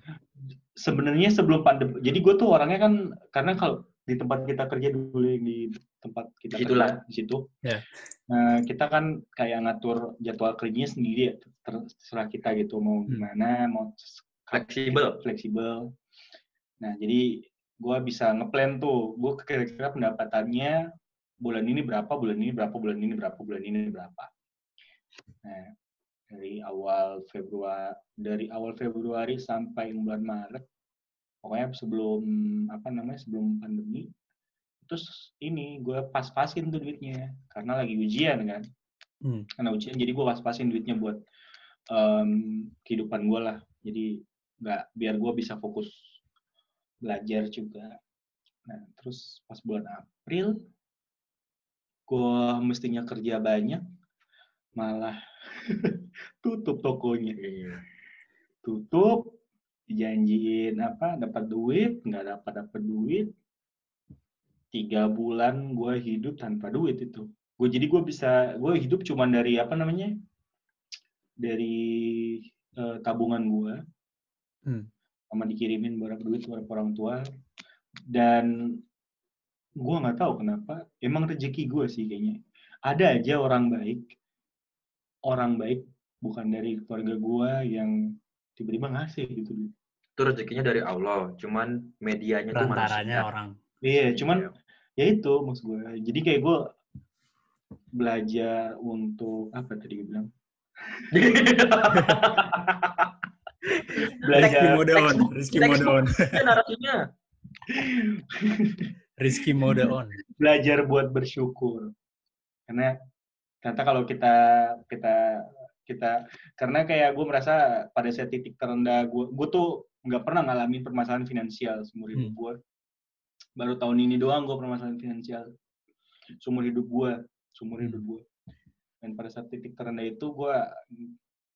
Speaker 1: Sebenarnya sebelum pandemi. Jadi gue tuh orangnya kan karena kalau di tempat kita kerja dulu yang di tempat kita
Speaker 3: Itulah.
Speaker 1: kerja di situ.
Speaker 2: Ya.
Speaker 1: Nah, kita kan kayak ngatur jadwal kerjanya sendiri ya, ter- terserah kita gitu mau
Speaker 2: Hmm.
Speaker 1: gimana, mau
Speaker 3: Fleksibel.
Speaker 1: fleksibel. Nah, jadi gue bisa ngeplan tuh, gue kira-kira pendapatannya bulan ini berapa, bulan ini berapa, bulan ini berapa, bulan ini berapa. Nah, dari awal Februari, dari awal Februari sampai bulan Maret, pokoknya sebelum apa namanya sebelum pandemi, terus ini gue pas-pasin tuh duitnya, karena lagi ujian kan.
Speaker 2: Hmm.
Speaker 1: karena ujian jadi gue pas-pasin duitnya buat em, kehidupan gue lah. Jadi nggak biar gue bisa fokus belajar juga. Nah terus pas bulan April gue mestinya kerja banyak malah tutup tokonya. Tutup dijanjiin apa dapat duit nggak dapat dapat duit. Tiga bulan gue hidup tanpa duit itu. Gue jadi gue bisa gue hidup cuman dari apa namanya? Dari eh, tabungan gue
Speaker 2: Hmm.
Speaker 1: sama dikirimin barang duit kepada orang tua. Dan gue nggak tahu kenapa emang rezeki gue sih kayaknya. Ada aja orang baik orang baik bukan dari keluarga gue yang tiba-tiba ngasih gitu
Speaker 3: Itu rezekinya dari Allah. Cuman medianya tuh manusia.
Speaker 2: orang.
Speaker 1: iya cuman
Speaker 3: Iya.
Speaker 1: ya itu maksud gue jadi kayak gue belajar untuk apa tadi gue bilang
Speaker 2: Rizky
Speaker 1: belajar
Speaker 2: mode on. Rizky mode on.
Speaker 3: Narasinya.
Speaker 2: Rizky mode on.
Speaker 1: belajar buat bersyukur karena ternyata kalau kita kita kita karena kayak gue merasa pada saat titik terendah gue gue tuh nggak pernah ngalamin permasalahan finansial seumur hidup
Speaker 2: Hmm.
Speaker 1: gue baru tahun ini doang gue permasalahan finansial seumur hidup gue seumur hidup gue dan pada saat titik terendah itu gue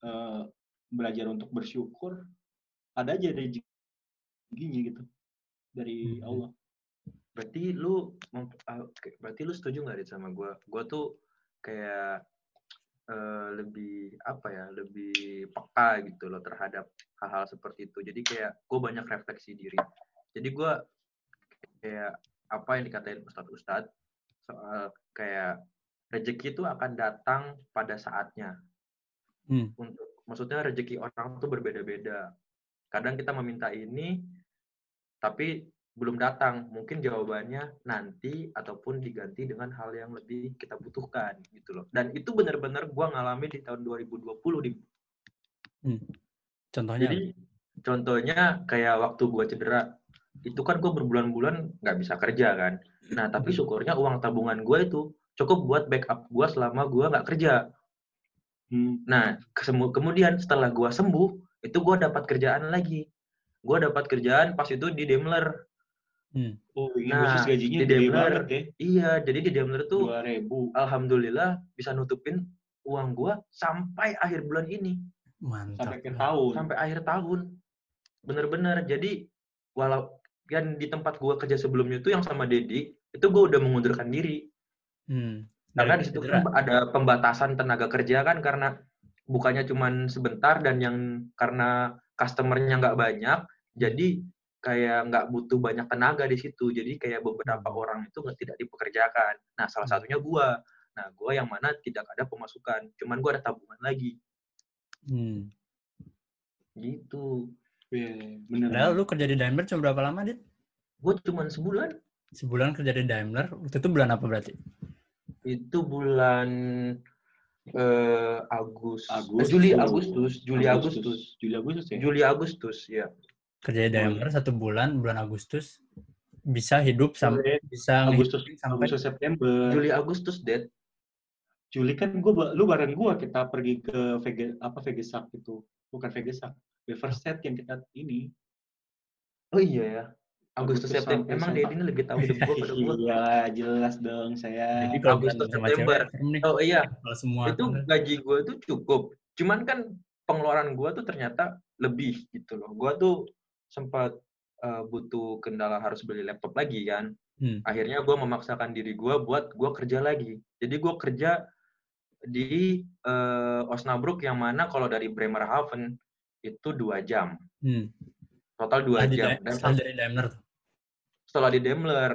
Speaker 1: eh, belajar untuk bersyukur ada aja rezekinya gitu dari
Speaker 2: Hmm.
Speaker 1: Allah
Speaker 3: Berarti lu oke, berarti lu setuju nggak sama gue? Gue tuh kayak eh, lebih apa ya, lebih peka gitu loh terhadap hal-hal seperti itu. Jadi kayak gue banyak refleksi diri. Jadi gue kayak apa yang dikatain ustadz-ustadz soal kayak rezeki itu akan datang pada saatnya.
Speaker 2: Hmm.
Speaker 3: Untuk maksudnya rezeki orang tuh berbeda-beda. Kadang kita meminta ini, tapi belum datang. Mungkin jawabannya nanti ataupun diganti dengan hal yang lebih kita butuhkan gitu loh. Dan itu benar-benar gua ngalamin di tahun 2020 di
Speaker 2: Contohnya
Speaker 3: jadi contohnya kayak waktu gua cedera itu kan gua berbulan-bulan nggak bisa kerja kan. Nah tapi syukurnya uang tabungan gua itu cukup buat backup gua selama gua nggak kerja.
Speaker 1: Hmm.
Speaker 3: Nah, kesemu- kemudian setelah gua sembuh, itu gua dapat kerjaan lagi. Gua dapat kerjaan pas itu di Daimler.
Speaker 2: Hmm.
Speaker 1: Oh, iya,
Speaker 3: Nah,
Speaker 1: khusus gajinya
Speaker 3: di
Speaker 1: gede
Speaker 3: Daimler
Speaker 1: banget ya.
Speaker 3: Iya, jadi di Daimler tuh
Speaker 1: Dua ribu.
Speaker 3: alhamdulillah bisa nutupin uang gua sampai akhir bulan ini,
Speaker 2: Mantap.
Speaker 1: Sampai ke tahun.
Speaker 3: sampai akhir tahun. Bener-bener. Jadi walau kan di tempat gua kerja sebelumnya itu yang sama Dedi, itu gua udah mengundurkan diri.
Speaker 2: Hmm.
Speaker 3: Karena di situ kan ada pembatasan tenaga kerja kan karena bukannya cuman sebentar dan yang karena customernya nggak banyak, jadi kayak nggak butuh banyak tenaga di situ. Jadi kayak beberapa orang itu nggak tidak dipekerjakan. Nah salah satunya gua. Nah gua yang mana tidak ada pemasukan, cuman gua ada tabungan lagi.
Speaker 2: Hmm.
Speaker 3: Gitu.
Speaker 1: Iya, bener.
Speaker 2: Padahal lu kerja di Daimler cuma berapa lama, Dit?
Speaker 3: Gue cuman sebulan.
Speaker 2: sebulan kerja di Daimler. Waktu itu bulan apa berarti?
Speaker 3: Itu bulan eh Agus,
Speaker 1: Agustus.
Speaker 3: eh, Juli Agustus, Juli Agustus,
Speaker 1: Juli Agustus ya.
Speaker 3: Juli Agustus ya.
Speaker 2: Kerja di Daimler satu bulan, bulan Agustus. Bisa hidup sampai
Speaker 1: Juli,
Speaker 2: bisa
Speaker 1: Agustus
Speaker 2: sampai
Speaker 1: Agustus September.
Speaker 3: Juli Agustus, Dad.
Speaker 1: Juli kan gua lu bareng gua kita pergi ke Vega apa Vegesak itu. Bukan Vegesak. Beverset yang kita ini.
Speaker 3: Oh iya ya. Agustus
Speaker 1: Agustus
Speaker 3: September. Emang. Dad ini lebih tahu hidup gua pada gua.
Speaker 1: Iya, jelas dong saya.
Speaker 2: Jadi kalau
Speaker 3: Agustus, September.
Speaker 2: cewek.
Speaker 3: Oh iya,
Speaker 2: Kalau semua
Speaker 3: itu gaji gue tuh cukup. Cuman kan pengeluaran gue tuh ternyata lebih gitu loh. Gue tuh sempat eh, butuh kendala harus beli laptop lagi kan.
Speaker 2: Hmm.
Speaker 3: Akhirnya gue memaksakan diri gue buat gue kerja lagi. Jadi gue kerja di eh, Osnabrück yang mana kalau dari Bremerhaven itu dua jam.
Speaker 2: Hmm.
Speaker 3: Total dua
Speaker 2: Setelah di
Speaker 3: jam.
Speaker 2: Dai-
Speaker 3: Dan
Speaker 2: setelah dari Daimler
Speaker 3: setelah di Daimler.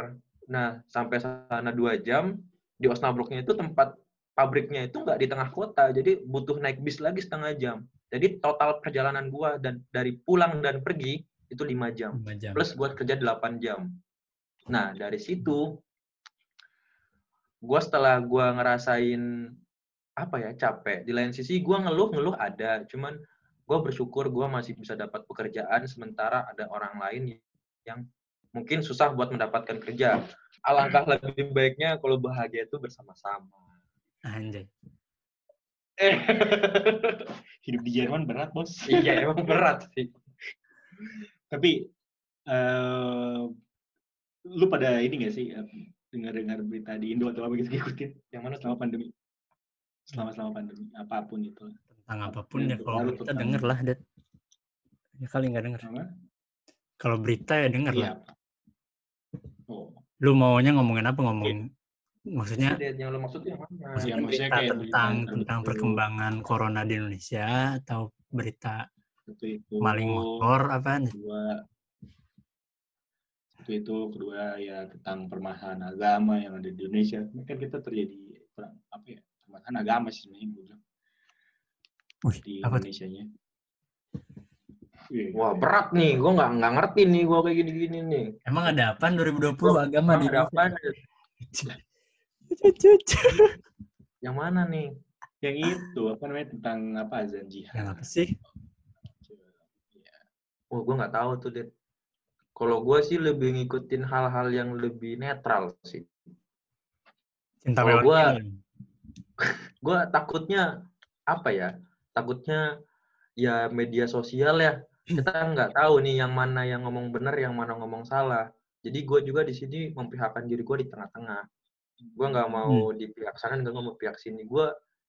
Speaker 3: Nah, sampai sana dua jam, di Osnabrücknya itu tempat pabriknya itu nggak di tengah kota, jadi butuh naik bis lagi setengah jam. Jadi total perjalanan gua dan dari pulang dan pergi itu lima jam,
Speaker 2: lima jam.
Speaker 3: plus buat kerja 8 jam. Nah, dari situ gua setelah gua ngerasain apa ya capek di lain sisi gua ngeluh ngeluh ada cuman gua bersyukur gua masih bisa dapat pekerjaan sementara ada orang lain yang mungkin susah buat mendapatkan kerja alangkah lebih baiknya kalau bahagia itu bersama-sama
Speaker 2: Anjay.
Speaker 1: Eh. Hidup di Jerman berat, Bos.
Speaker 3: iya emang berat sih
Speaker 1: Tapi eh lu pada ini gak sih eh, dengar-dengar berita di Indo atau apa gitu ngikutin yang mana selama pandemi? Selama selama pandemi apa pun itu.
Speaker 2: Tentang apa pun ya
Speaker 1: Yang
Speaker 2: kalau kita
Speaker 1: tentang-
Speaker 2: denger lah, Det. Ya kali nggak denger.
Speaker 1: Apa?
Speaker 2: Kalau berita ya denger
Speaker 1: Iya.
Speaker 2: lah.
Speaker 1: Oh,
Speaker 2: Lu maunya ngomongin apa ngomong? Maksudnya
Speaker 3: Maksudnya yang lo maksud yang mana
Speaker 1: maksudnya
Speaker 2: berita
Speaker 1: kayak
Speaker 2: tentang
Speaker 1: berita
Speaker 2: tentang perkembangan corona di Indonesia atau berita
Speaker 1: satu itu.
Speaker 2: maling motor apaan?
Speaker 1: Kedua satu itu kedua ya tentang permasalahan agama yang ada di Indonesia. Kan kita terjadi perang apa ya? Permasalahan agama sih sebenarnya gue bilang
Speaker 2: Wih,
Speaker 1: di
Speaker 2: apa tuh?
Speaker 1: Indonesia-nya. Iya.
Speaker 3: wah berat nih gua nggak nggak ngerti nih gua kayak gini-gini nih
Speaker 2: Emang ada apa 2020 agama di
Speaker 3: ada apa
Speaker 2: Indonesia?
Speaker 3: yang mana nih
Speaker 1: yang itu apa namanya tentang apa azan jihad
Speaker 2: Yang apa sih?
Speaker 3: Oh, gue nggak tahu tuh, Dit. Kalau gue sih lebih ngikutin hal-hal yang lebih netral sih.
Speaker 2: Cinta
Speaker 3: Kalau
Speaker 2: ini.
Speaker 3: Gue takutnya apa ya? Takutnya ya media sosial ya. Kita nggak tahu nih yang mana yang ngomong benar, yang mana ngomong salah. Jadi gue juga di sini mempihakan diri gue di tengah-tengah. Gue nggak mau di pihak sana, nggak mau pihak sini. Gue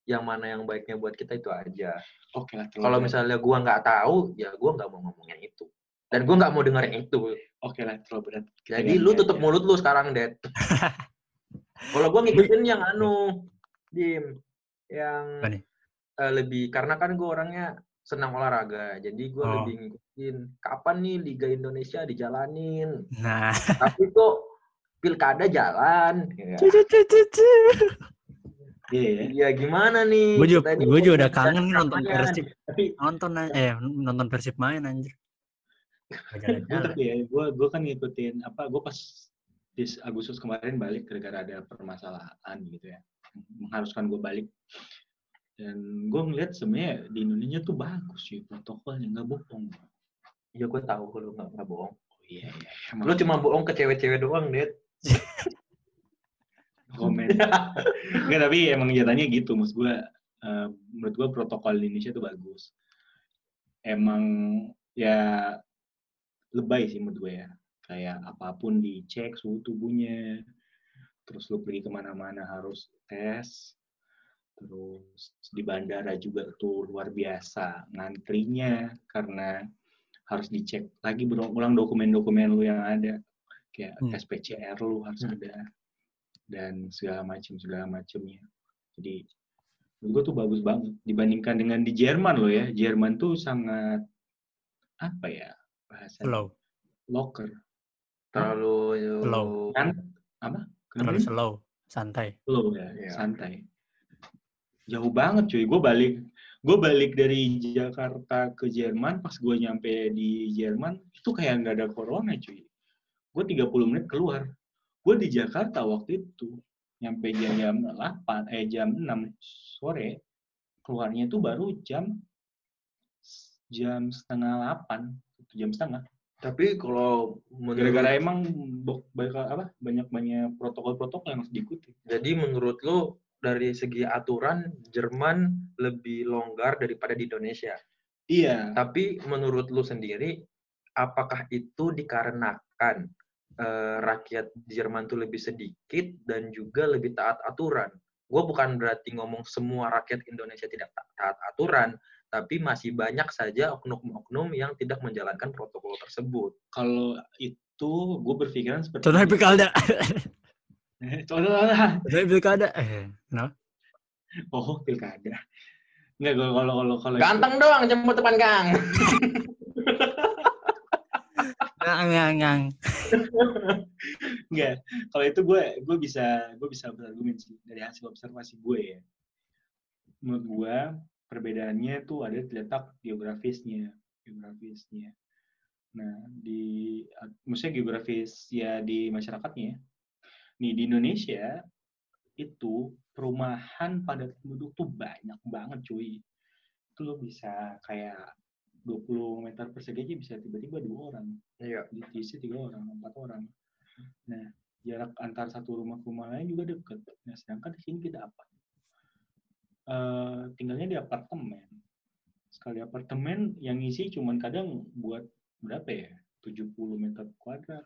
Speaker 3: yang mana yang baiknya buat kita itu aja.
Speaker 1: oke lah
Speaker 3: Kalau misalnya gue nggak tahu, ya gue nggak mau ngomongin itu. Dan gue nggak mau dengerin itu.
Speaker 1: oke lah terlalu berat
Speaker 3: Jadi lu tutup mulut lu sekarang, Det. Kalau gua ngikutin yang anu, Dim, yang eh, lebih karena kan gua orangnya senang olahraga. Jadi gua
Speaker 2: Oh.
Speaker 3: lebih ngikutin kapan nih Liga Indonesia dijalanin.
Speaker 2: Nah,
Speaker 3: Tapi kok pilkada jalan. Ya.
Speaker 2: cucu cucu cucu.
Speaker 1: Iya ya
Speaker 3: Iya gimana nih?
Speaker 2: Gue juga, gue juga udah kangen nih nonton
Speaker 3: kampanye.
Speaker 2: Persib.
Speaker 1: tapi
Speaker 2: Nonton aja- eh nonton Persib main anjir.
Speaker 1: Gue tapi ya gue gue kan ngikutin apa gue pas di Agustus kemarin balik gara-gara ada permasalahan gitu ya mengharuskan gue balik dan gue ngeliat sebenarnya di Indonesia tuh bagus sih protokolnya nggak bohong
Speaker 3: Iya gua tahu kalau nggak bohong.
Speaker 1: oh iya iya
Speaker 3: Lu cuma bohong ke cewek-cewek doang, Det.
Speaker 1: Komen. Nggak tapi emang nyatanya gitu. Maksud gue eh, menurut gue protokol di Indonesia tuh bagus. Emang ya lebay sih menurut gue ya. Kayak apa pun dicek suhu tubuhnya terus lu pergi ke mana-mana harus tes terus di bandara juga tuh luar biasa ngantrinya karena harus dicek lagi berulang dokumen-dokumen lu yang ada. Kayak
Speaker 2: Hmm.
Speaker 1: tes PCR lu harus
Speaker 3: Hmm.
Speaker 1: ada dan segala macam segala macamnya jadi menurut gue tuh bagus banget dibandingkan dengan di Jerman loh ya. Jerman tuh sangat apa ya bahasa
Speaker 2: Slow,
Speaker 1: locker.
Speaker 3: Terlalu
Speaker 2: Slow.
Speaker 1: kan apa?
Speaker 2: Terlalu
Speaker 1: Kenapa?
Speaker 2: slow, santai.
Speaker 1: slow ya
Speaker 3: Iya.
Speaker 1: santai. Jauh banget cuy. Gue balik gue balik dari Jakarta ke Jerman pas gue nyampe di Jerman itu kayak nggak ada corona cuy. Gue 30 menit keluar gue di Jakarta waktu itu nyampe jam jam 8 eh jam 6 sore keluarnya itu baru jam jam setengah 8 jam setengah.
Speaker 3: Tapi kalau menurut
Speaker 1: gara-gara emang banyak apa banyak banyak protokol-protokol yang harus diikuti.
Speaker 3: Jadi menurut lu dari segi aturan Jerman lebih longgar daripada di Indonesia.
Speaker 1: iya.
Speaker 3: Tapi menurut lu sendiri, apakah itu dikarenakan eh, rakyat Jerman tuh lebih sedikit dan juga lebih taat aturan? Gue bukan berarti ngomong semua rakyat Indonesia tidak ta- taat aturan, tapi masih banyak saja oknum-oknum yang tidak menjalankan protokol tersebut.
Speaker 1: kalau itu gue berpikiran seperti
Speaker 2: Contohnya
Speaker 1: ini.
Speaker 2: pilkada.
Speaker 1: Contohnya
Speaker 2: Contohnya pilkada. Eh, kenapa?
Speaker 1: oh pilkada Enggak, kalau kalau kalau kalau itu-
Speaker 3: Ganteng doang jemput depan gang.
Speaker 2: Ngang, ngang, ngang.
Speaker 1: Enggak, kalau itu gue gue bisa gue bisa berargumen sih dari hasil observasi gue ya. Menurut gue perbedaannya tuh ada di letak geografisnya, geografisnya. Nah di maksudnya geografis ya di masyarakatnya. ya. Nih di Indonesia itu perumahan padat penduduk tuh banyak banget cuy. Itu lo bisa kayak 20 meter persegi aja bisa tiba-tiba dua orang
Speaker 3: Iya.
Speaker 1: di diisi tiga orang, empat orang. Nah, jarak antar satu rumah ke rumah lain juga deket. Nah, sedangkan di sini kita apa? Eh, tinggalnya di apartemen. Sekali apartemen yang isi cuman kadang buat berapa ya? 70 meter kuadrat.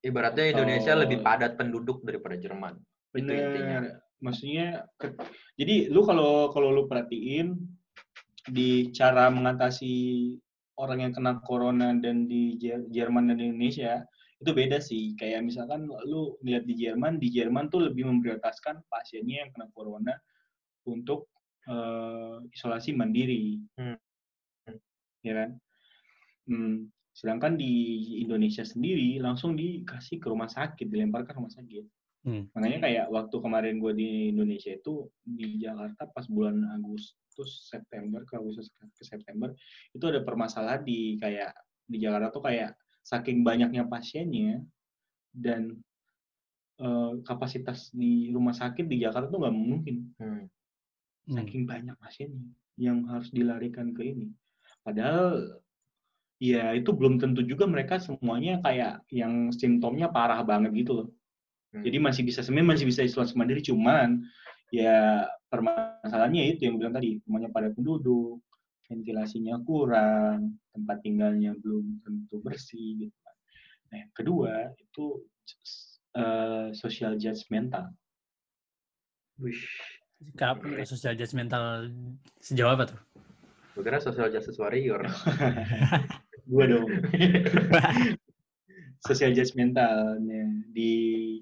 Speaker 3: Ibaratnya Indonesia
Speaker 1: Oh.
Speaker 3: lebih padat penduduk daripada Jerman. Itu intinya.
Speaker 1: Bener. Maksudnya, ke- jadi lu kalau kalau lu perhatiin di cara mengatasi orang yang kena corona dan di Jer- Jerman dan di Indonesia itu beda sih. Kayak misalkan lu lihat di Jerman, di Jerman tuh lebih memprioritaskan pasiennya yang kena corona untuk eh, isolasi mandiri,
Speaker 3: Hmm.
Speaker 1: ya kan? Hmm, Sedangkan di Indonesia sendiri langsung dikasih ke rumah sakit, dilempar ke rumah sakit.
Speaker 2: Hmm.
Speaker 1: Makanya kayak waktu kemarin gue di Indonesia itu di Jakarta pas bulan Agustus September ke Agustus ke September itu ada permasalahan di kayak di Jakarta tuh kayak saking banyaknya pasiennya dan eh, kapasitas di rumah sakit di Jakarta tuh nggak mungkin
Speaker 3: Hmm.
Speaker 2: Hmm.
Speaker 1: saking banyak pasiennya yang harus dilarikan ke ini. Padahal ya itu belum tentu juga mereka semuanya kayak yang simptomnya parah banget gitu loh.
Speaker 3: Hmm.
Speaker 1: Jadi masih bisa sebenarnya masih bisa isolasi mandiri cuman ya permasalahannya itu yang bilang tadi semuanya pada penduduk, ventilasinya kurang, tempat tinggalnya belum tentu bersih gitu. kan. Nah, yang kedua itu eh, social judgmental.
Speaker 3: Wih.
Speaker 2: Kapan social judgmental sejauh apa tuh?
Speaker 3: Gue kira social justice warrior.
Speaker 1: Gua dong. social judgmentalnya di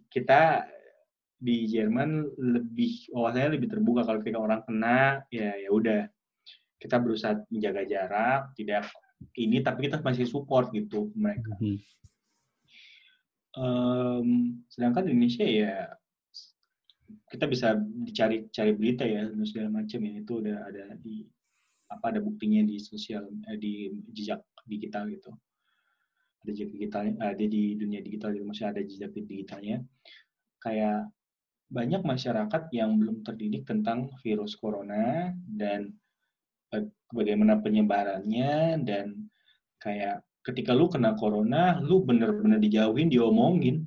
Speaker 1: kita di Jerman lebih wawasannya lebih terbuka. Kalau ketika orang kena ya ya udah. Kita berusaha menjaga jarak tidak ini tapi kita masih support gitu mereka.
Speaker 2: Hmm.
Speaker 1: Em, sedangkan di Indonesia ya kita bisa dicari cari berita ya dan segala macam ya. Itu udah ada di apa ada buktinya di sosial eh, di jejak digital gitu ada jejak digitalnya ada di dunia digital gitu masih ada jejak digitalnya kayak banyak masyarakat yang belum terdidik tentang virus corona dan bagaimana penyebarannya dan kayak ketika lu kena corona lu bener-bener dijauhin diomongin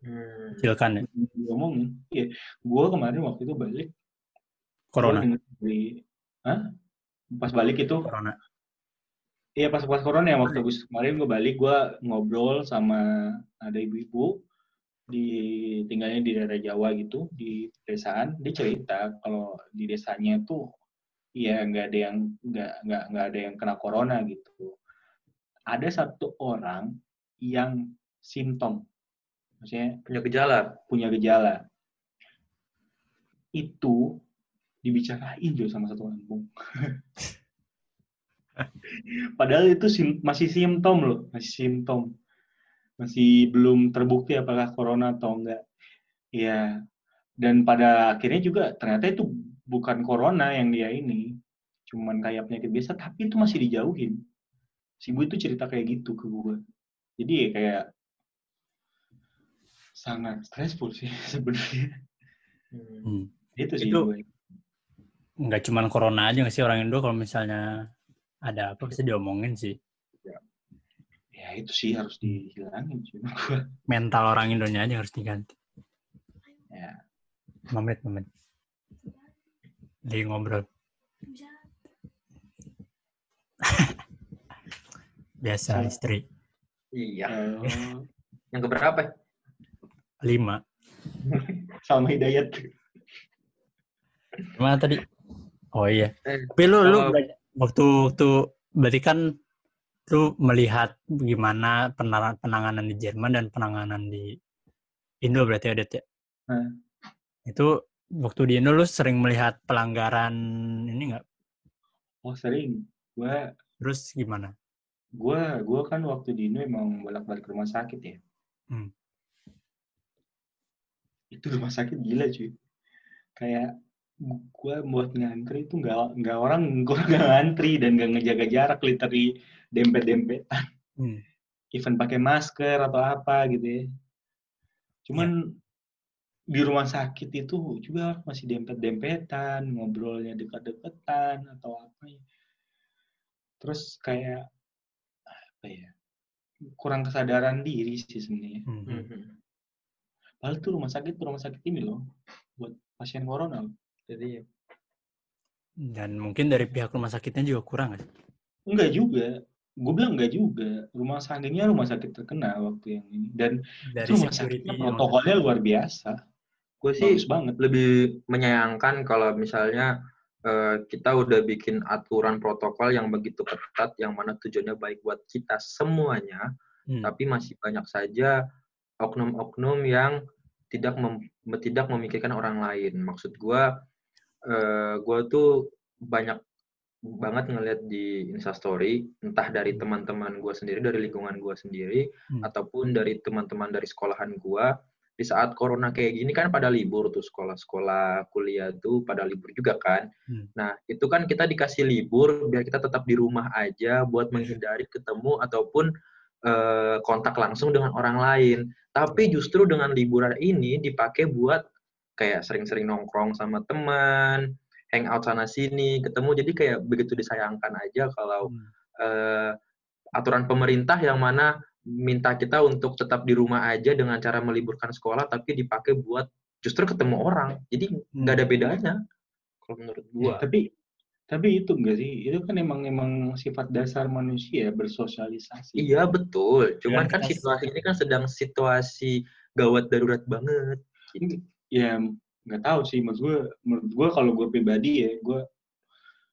Speaker 3: Hmm.
Speaker 2: Silakan ya.
Speaker 1: diomongin iya gue kemarin waktu itu balik
Speaker 2: Corona.
Speaker 1: dari Hah? pas balik itu
Speaker 2: Corona.
Speaker 1: Iya pas pas corona ya waktu Agustus kemarin gue balik gue ngobrol sama ada ibu-ibu di tinggalnya di daerah Jawa gitu di desaan dia cerita kalau di desanya tuh ya nggak ada yang nggak nggak nggak ada yang kena corona gitu. Ada satu orang yang simptom. Maksudnya
Speaker 3: Punya gejala.
Speaker 1: punya gejala. Itu dibicarain tuh sama satu kampung. Padahal itu sim- masih simptom loh, masih simptom. Masih belum terbukti apakah corona atau enggak. Ya, dan pada akhirnya juga ternyata itu bukan corona yang dia ini. Cuman kayak penyakit biasa, tapi itu masih dijauhin. Si ibu itu cerita kayak gitu ke gue. Jadi ya kayak sangat stressful sih sebenarnya.
Speaker 3: Hmm.
Speaker 1: Itu sih
Speaker 2: Itu-
Speaker 1: gue.
Speaker 2: Nggak cuma corona aja nggak sih orang Indo kalau misalnya ada apa bisa diomongin sih.
Speaker 1: Ya itu sih harus dihilangin sih.
Speaker 2: Mental orang Indonya aja harus diganti.
Speaker 1: Ya.
Speaker 2: Lima menit. Di ngobrol. Biasa istri.
Speaker 3: Iya. Yang keberapa?
Speaker 2: Lima.
Speaker 1: Salma Hidayat.
Speaker 2: Gimana tadi? Oh iya.
Speaker 3: Eh,
Speaker 2: Tapi lu, lu
Speaker 3: oh.
Speaker 2: belajar- waktu waktu berarti kan lu melihat gimana penanganan, penanganan di Jerman dan penanganan di Indo berarti ada ya?
Speaker 1: Hmm.
Speaker 2: Itu waktu di Indo lu sering melihat pelanggaran ini nggak?
Speaker 1: Oh sering. Gue
Speaker 2: Terus gimana?
Speaker 1: gue gue kan waktu di Indo emang bolak-balik rumah sakit ya.
Speaker 2: Hmm.
Speaker 1: Itu rumah sakit gila cuy. Kayak gue buat ngantri itu nggak nggak orang gue nggak ngantri dan nggak ngejaga jarak literally dempet-dempetan.
Speaker 2: Hmm.
Speaker 1: Even pakai masker atau apa gitu ya. Cuman di rumah sakit itu juga masih dempet-dempetan, ngobrolnya dekat-dekatan atau apa ya. Terus kayak apa ya? Kurang kesadaran diri sih sebenarnya.
Speaker 2: Hmm.
Speaker 3: Mhm.
Speaker 1: Padahal tuh rumah sakit rumah sakit ini loh buat pasien corona. loh.
Speaker 3: Jadi
Speaker 2: Dan mungkin dari pihak rumah sakitnya juga kurang kan?
Speaker 1: Enggak juga. Gue bilang enggak juga. Rumah sakitnya rumah sakit terkenal waktu yang ini dan
Speaker 2: Dari
Speaker 1: itu rumah
Speaker 2: security.
Speaker 1: sakitnya protokolnya luar biasa.
Speaker 3: gue sih
Speaker 1: Bagus banget.
Speaker 3: lebih menyayangkan kalau misalnya eh, kita udah bikin aturan protokol yang begitu ketat yang mana tujuannya baik buat kita semuanya
Speaker 2: Hmm.
Speaker 3: tapi masih banyak saja oknum-oknum yang tidak mem- tidak memikirkan orang lain maksud gua eh, gua tuh banyak banget ngeliat di instastory entah dari teman-teman gua sendiri dari lingkungan gua sendiri
Speaker 2: Hmm.
Speaker 3: ataupun dari teman-teman dari sekolahan gua di saat corona kayak gini kan pada libur tuh sekolah-sekolah kuliah tuh pada libur juga kan
Speaker 2: Hmm.
Speaker 3: nah itu kan kita dikasih libur biar kita tetap di rumah aja buat menghindari ketemu ataupun eh, kontak langsung dengan orang lain tapi justru dengan liburan ini dipakai buat kayak sering-sering nongkrong sama teman hangout sana sini ketemu. Jadi kayak begitu disayangkan aja kalau
Speaker 2: Hmm.
Speaker 3: eh, aturan pemerintah yang mana minta kita untuk tetap di rumah aja dengan cara meliburkan sekolah tapi dipakai buat justru ketemu orang. Jadi nggak ada bedanya. Kalau menurut gua.
Speaker 1: Tapi tapi itu enggak sih? Itu kan emang emang sifat dasar manusia bersosialisasi.
Speaker 3: iya betul. Cuman
Speaker 2: Dan
Speaker 3: kan situasi ini kan sedang situasi gawat darurat banget
Speaker 1: ya nggak tahu sih. Menurut gue menurut gue kalau gue pribadi ya gue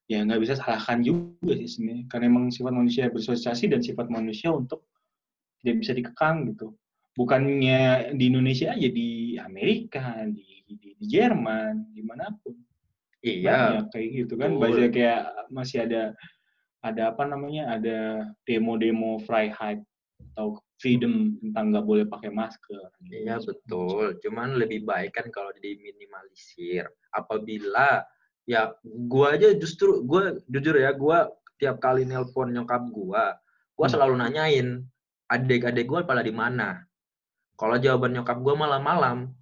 Speaker 1: ya nggak bisa salahkan juga sih sebenarnya. Karena emang sifat manusia bersosialisasi dan sifat manusia untuk tidak bisa dikekang gitu. Bukannya di Indonesia aja di Amerika di di, di Jerman di mana pun
Speaker 3: iya.
Speaker 1: Banyak kayak gitu kan.
Speaker 3: Betul.
Speaker 1: banyak kayak masih ada ada apa namanya ada demo-demo Freiheit. Atau freedom tentang nggak boleh pakai masker
Speaker 3: Iya betul, cuman lebih baik kan kalau diminimalisir. Apabila ya gua aja justru gua jujur ya gua tiap kali nelpon nyokap gua, gua
Speaker 1: Hmm.
Speaker 3: selalu nanyain adik-adik gua pada di mana. Kalau jawaban nyokap gua malam-malam,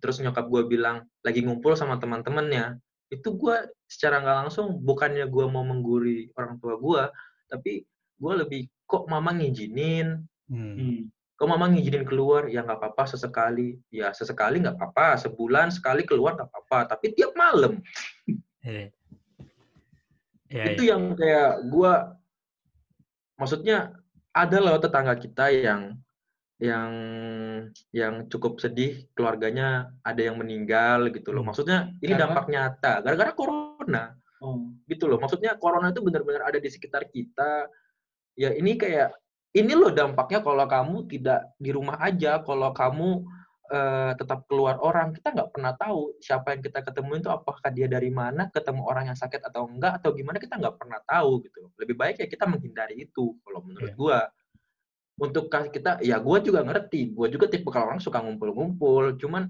Speaker 3: terus nyokap gua bilang lagi ngumpul sama teman-temannya, itu gua secara nggak langsung bukannya gua mau mengguri orang tua gua, tapi gua lebih kok mama ngizinin,
Speaker 2: Hmm.
Speaker 1: Hmm.
Speaker 3: kalau mama ngizinin keluar, ya nggak apa-apa sesekali. Ya sesekali nggak apa-apa, sebulan sekali keluar nggak apa-apa. Tapi tiap malam,
Speaker 2: Iya. Iya,
Speaker 3: itu
Speaker 2: iya.
Speaker 3: yang kayak gua, maksudnya ada loh tetangga kita yang yang yang cukup sedih keluarganya ada yang meninggal gitu loh.
Speaker 2: Hmm.
Speaker 3: Maksudnya ini
Speaker 1: Karena?
Speaker 3: dampak nyata gara-gara corona
Speaker 1: Oh.
Speaker 3: gitu loh. Maksudnya corona itu benar-benar ada di sekitar kita. Ya ini kayak ini loh dampaknya kalau kamu tidak di rumah aja, kalau kamu eh, tetap keluar orang, kita nggak pernah tahu siapa yang kita ketemu itu apakah dia dari mana, ketemu orang yang sakit atau enggak atau gimana kita nggak pernah tahu gitu. Lebih baik ya kita menghindari itu kalau menurut
Speaker 2: Iya.
Speaker 3: gua. Untuk kita, ya gua juga ngerti, gua juga tipe kalau orang suka ngumpul-ngumpul, cuman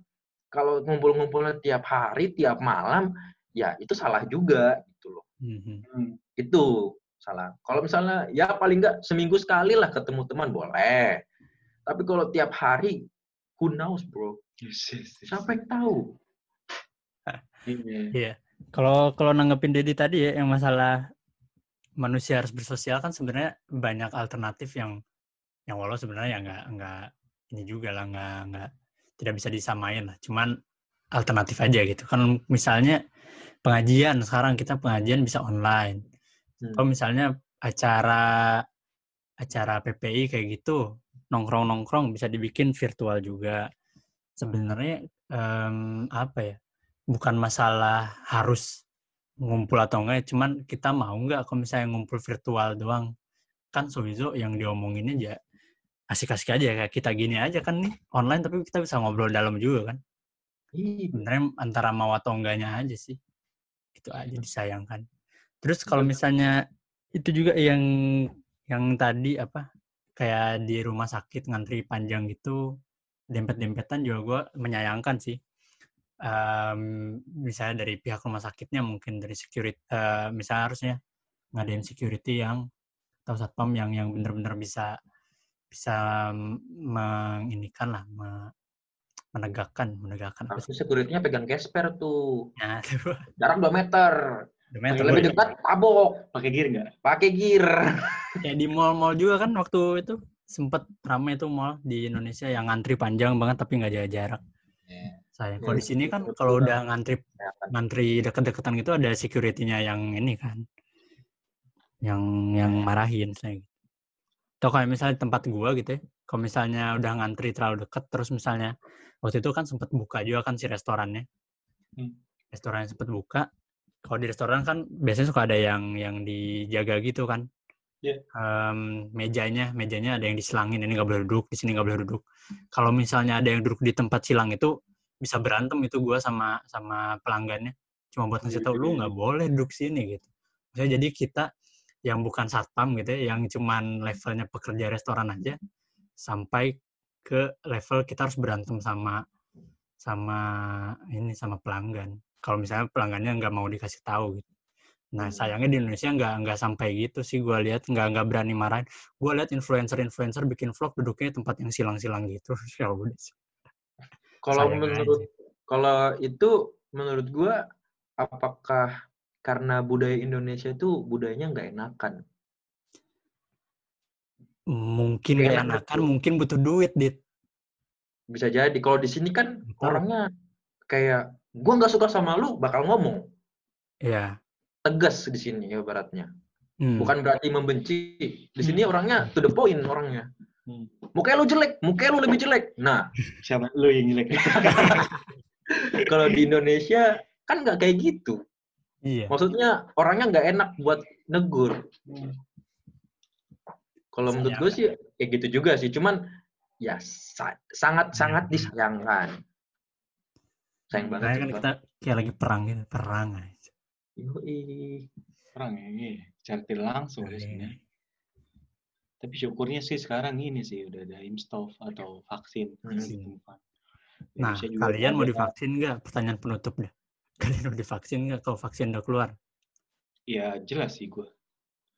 Speaker 3: kalau ngumpul-ngumpulnya tiap hari, tiap malam, ya itu salah juga gitu loh
Speaker 2: Mhm.
Speaker 1: Hmm.
Speaker 3: itu salah. Kalau misalnya ya paling nggak seminggu sekali lah ketemu teman boleh. Tapi kalau tiap hari who knows bro? Siapa yang tahu?
Speaker 1: Iya.
Speaker 2: Iya. Kalau kalau nanggepin Dedi tadi ya yang masalah manusia harus bersosial kan sebenarnya banyak alternatif yang yang walau sebenarnya ya nggak nggak ini juga lah nggak nggak tidak bisa disamain lah. Cuman alternatif aja gitu. Kan misalnya pengajian sekarang kita pengajian bisa online.
Speaker 3: Hmm.
Speaker 2: Kalau misalnya acara acara PPI kayak gitu nongkrong-nongkrong bisa dibikin virtual juga. Sebenarnya em, apa ya? Bukan masalah harus ngumpul atau enggak, cuman kita mau nggak kalau misalnya ngumpul virtual doang. Kan Sowizo yang diomonginnya aja asik-asik aja kayak kita gini aja kan nih online tapi kita bisa ngobrol dalam juga kan.
Speaker 3: Iya.
Speaker 2: Sebenarnya antara mau atau enggaknya aja sih. Itu aja disayangkan. Terus kalau misalnya itu juga yang yang tadi apa kayak di rumah sakit ngantri panjang gitu dempet-dempetan juga gue menyayangkan sih. Em, misalnya dari pihak rumah sakitnya mungkin dari security eh, misalnya harusnya ngadain security yang atau satpam yang yang benar-benar bisa bisa menginikan lah me- menegakkan menegakkan
Speaker 3: Harusnya security-nya pegang gesper tuh.
Speaker 2: Nah,
Speaker 3: Jarak 2 meter.
Speaker 2: Demeter.
Speaker 3: Lebih dekat tabok.
Speaker 1: Pakai gear nggak?
Speaker 3: Pakai gear.
Speaker 2: Kayak di mall-mall juga kan waktu itu sempet ramai tuh mall di Indonesia yang ngantri panjang banget tapi nggak jaga jarak. Sayang. Kalau di
Speaker 3: Ya,
Speaker 2: sini kan
Speaker 3: itu
Speaker 2: kalau udah ngantri ngantri deket-deketan gitu ada security-nya yang ini kan. Yang yang marahin saya. gitu. Atau kayak misalnya tempat gua gitu ya. Kalau misalnya udah ngantri terlalu deket terus misalnya waktu itu kan sempet buka juga kan si restorannya.
Speaker 1: Hmm.
Speaker 2: Restorannya sempet buka. Kalau di restoran kan biasanya suka ada yang yang dijaga gitu kan.
Speaker 1: Iya.
Speaker 2: Em, mejanya, mejanya ada yang diselangin, ini nggak boleh duduk, di sini nggak boleh duduk. Kalau misalnya ada yang duduk di tempat silang itu bisa berantem itu gua sama sama pelanggannya. Cuma buat ngasih tahu lu nggak boleh duduk sini gitu. Maksudnya jadi kita yang bukan satpam gitu ya, yang cuman levelnya pekerja restoran aja, sampai ke level kita harus berantem sama sama ini sama pelanggan. Kalau misalnya pelanggannya nggak mau dikasih tahu gitu. Nah
Speaker 3: Hmm.
Speaker 2: sayangnya di Indonesia nggak nggak sampai gitu sih gue lihat nggak nggak berani marahin. Gue lihat influencer-influencer bikin vlog duduknya tempat yang silang-silang gitu. Ya udah.
Speaker 3: Kalau menurut kalau itu menurut gua apakah karena budaya Indonesia itu budayanya nggak enakan?
Speaker 2: Mungkin
Speaker 3: Nggak
Speaker 2: gak
Speaker 3: enak
Speaker 2: enakan,
Speaker 3: betul.
Speaker 2: mungkin butuh duit, Dit.
Speaker 3: Bisa jadi. Kalau di sini kan
Speaker 2: Betul.
Speaker 3: orangnya kayak gua nggak suka sama lu bakal ngomong
Speaker 2: Iya.
Speaker 3: tegas di sini ya baratnya.
Speaker 2: Hmm.
Speaker 3: Bukan berarti membenci. Di sini orangnya to the point orangnya.
Speaker 1: Hmm.
Speaker 3: Mukanya lu jelek, mukanya lu lebih jelek. Nah,
Speaker 1: Siapa lu yang jelek?
Speaker 3: kalau di Indonesia kan nggak kayak gitu.
Speaker 2: Iya.
Speaker 3: Maksudnya orangnya nggak enak buat negur. Kalau menurut gue sih kayak gitu juga sih. Cuman ya sa- sangat-sangat
Speaker 2: Hmm.
Speaker 3: disayangkan. Sayang banget
Speaker 2: Kayak kan kita kayak lagi perang gitu, perang aja.
Speaker 3: Yoi.
Speaker 1: Perang ya, iya. Secara tidak langsung
Speaker 2: Iya.
Speaker 1: ya sebenarnya. Tapi syukurnya sih sekarang ini sih udah ada imstov atau vaksin. Ditemukan.
Speaker 2: Nah, kalian mau divaksin nggak? Pertanyaan penutup dah. Kalian mau divaksin nggak kalau vaksin udah keluar?
Speaker 1: Ya jelas sih gue.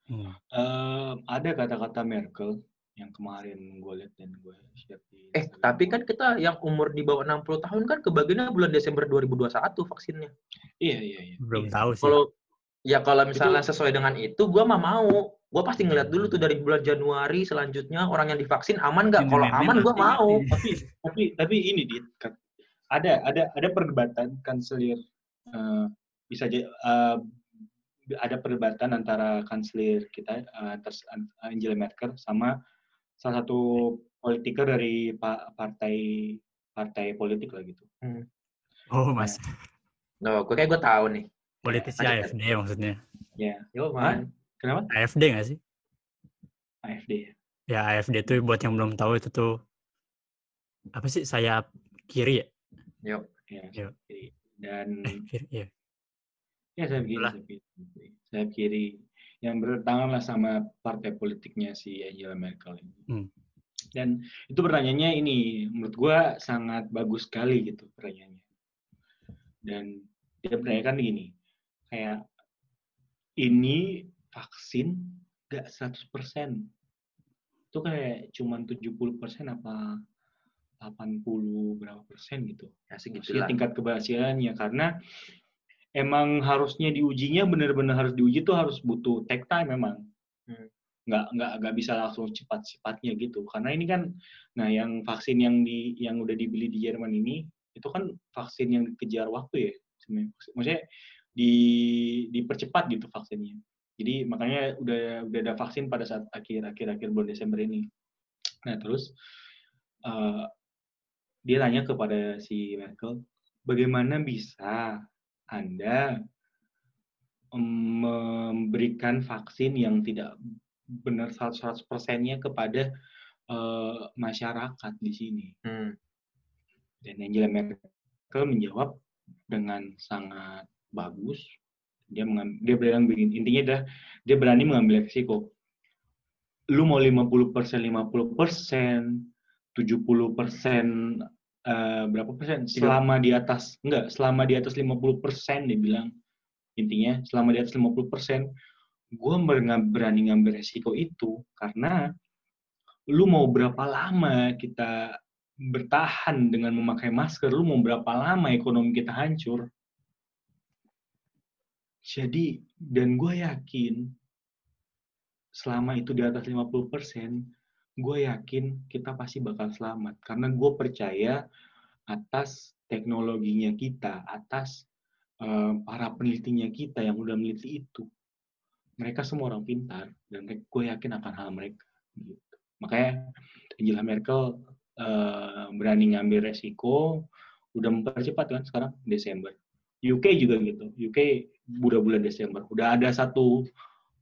Speaker 2: Hmm.
Speaker 1: Em, ada kata-kata Merkel yang kemarin gue lihat dan gue share di
Speaker 3: Eh,
Speaker 1: Instagram.
Speaker 3: tapi kan kita yang umur di bawah 60 tahun kan kebagiannya bulan Desember 2021 vaksinnya.
Speaker 1: iya iya iya.
Speaker 2: Belum
Speaker 1: Iya.
Speaker 2: tahu sih.
Speaker 3: Kalau ya kalau misalnya sesuai dengan itu, gua mah mau. Gua pasti ngeliat dulu tuh dari bulan Januari selanjutnya orang yang divaksin aman nggak? Kalau aman gua
Speaker 2: mati.
Speaker 3: mau.
Speaker 1: tapi tapi tapi ini dit kan, ada ada ada perdebatan kanselir eh, bisa aja eh, ada perdebatan antara kanselir kita eh, ters- Angela Merkel sama salah satu politiker dari pa- partai partai politik lah gitu.
Speaker 2: Oh, mas.
Speaker 3: Loh, gue kayak gue tahu nih.
Speaker 2: Politisi
Speaker 3: lanjut,
Speaker 2: AFD maksudnya.
Speaker 1: Ya,
Speaker 3: Yo, man.
Speaker 1: kenapa?
Speaker 2: AFD nggak sih?
Speaker 1: AFD. ya.
Speaker 2: Ya, AFD tuh buat yang belum tahu itu tuh apa sih sayap kiri ya?
Speaker 3: Yo.
Speaker 1: Ya,
Speaker 2: Iya.
Speaker 1: jadi- Dan
Speaker 2: Eh, kiri, iya.
Speaker 1: Ya sayap kiri,
Speaker 2: Itulah.
Speaker 1: sayap kiri. Sayap kiri yang bertentangan lah sama partai politiknya si Angela Merkel ini.
Speaker 2: Hmm.
Speaker 1: Dan itu pertanyaannya ini menurut gua sangat bagus sekali gitu pertanyaannya. Dan dia bertanyakan gini, kayak ini vaksin gak 100%. Itu kayak cuman 70% apa 80 berapa persen gitu.
Speaker 3: Ya
Speaker 1: Maksudnya
Speaker 3: segitulah.
Speaker 1: tingkat keberhasilannya karena emang harusnya diujinya benar-benar harus diuji tuh harus butuh take time memang.
Speaker 3: Hmm.
Speaker 1: Nggak nggak nggak bisa langsung cepat-cepatnya gitu. Karena ini kan nah yang vaksin yang di yang udah dibeli di Jerman ini itu kan vaksin yang dikejar waktu ya. sebenarnya. Maksudnya di dipercepat gitu vaksinnya. Jadi makanya udah udah ada vaksin pada saat akhir akhir akhir bulan Desember ini. Nah terus eh, dia tanya kepada si Merkel, bagaimana bisa anda em, memberikan vaksin yang tidak benar 100 persennya kepada eh, masyarakat di sini.
Speaker 3: Hmm.
Speaker 1: Dan Angela Merkel menjawab dengan sangat bagus. Dia mengam- dia bilang begini, intinya adalah dia berani mengambil risiko. Lu mau 50 persen, 50 persen, 70 persen, eh, berapa persen? Selama di atas, enggak, selama di atas 50 persen dia bilang. Intinya, selama di atas 50 persen, gue berani ngambil resiko itu karena lu mau berapa lama kita bertahan dengan memakai masker, lu mau berapa lama ekonomi kita hancur. Jadi, dan gue yakin selama itu di atas 50%, gue yakin kita pasti bakal selamat. Karena gue percaya atas teknologinya kita, atas eh, para penelitinya kita yang udah meneliti itu. Mereka semua orang pintar, dan gue yakin akan hal mereka. Gitu. Makanya Angela Merkel eh, berani ngambil resiko, udah mempercepat kan sekarang Desember. UK juga gitu. UK udah bulan Desember. Udah ada satu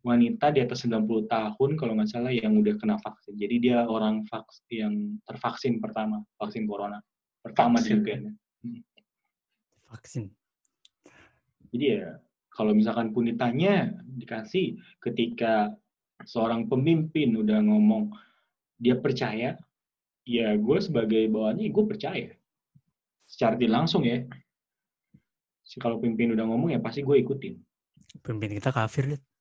Speaker 1: wanita di atas 90 tahun kalau nggak salah yang udah kena vaksin. Jadi dia orang vaks yang tervaksin pertama, vaksin corona. Pertama
Speaker 3: Vaksin.
Speaker 1: di UK.
Speaker 2: Vaksin.
Speaker 1: Jadi ya kalau misalkan pun ditanya, dikasih ketika seorang pemimpin udah ngomong dia percaya, ya gue sebagai bawahannya gue percaya. Secara tidak langsung ya. Kalau pemimpin udah ngomong ya pasti gue ikutin.
Speaker 2: Pemimpin kita kafir, Dit.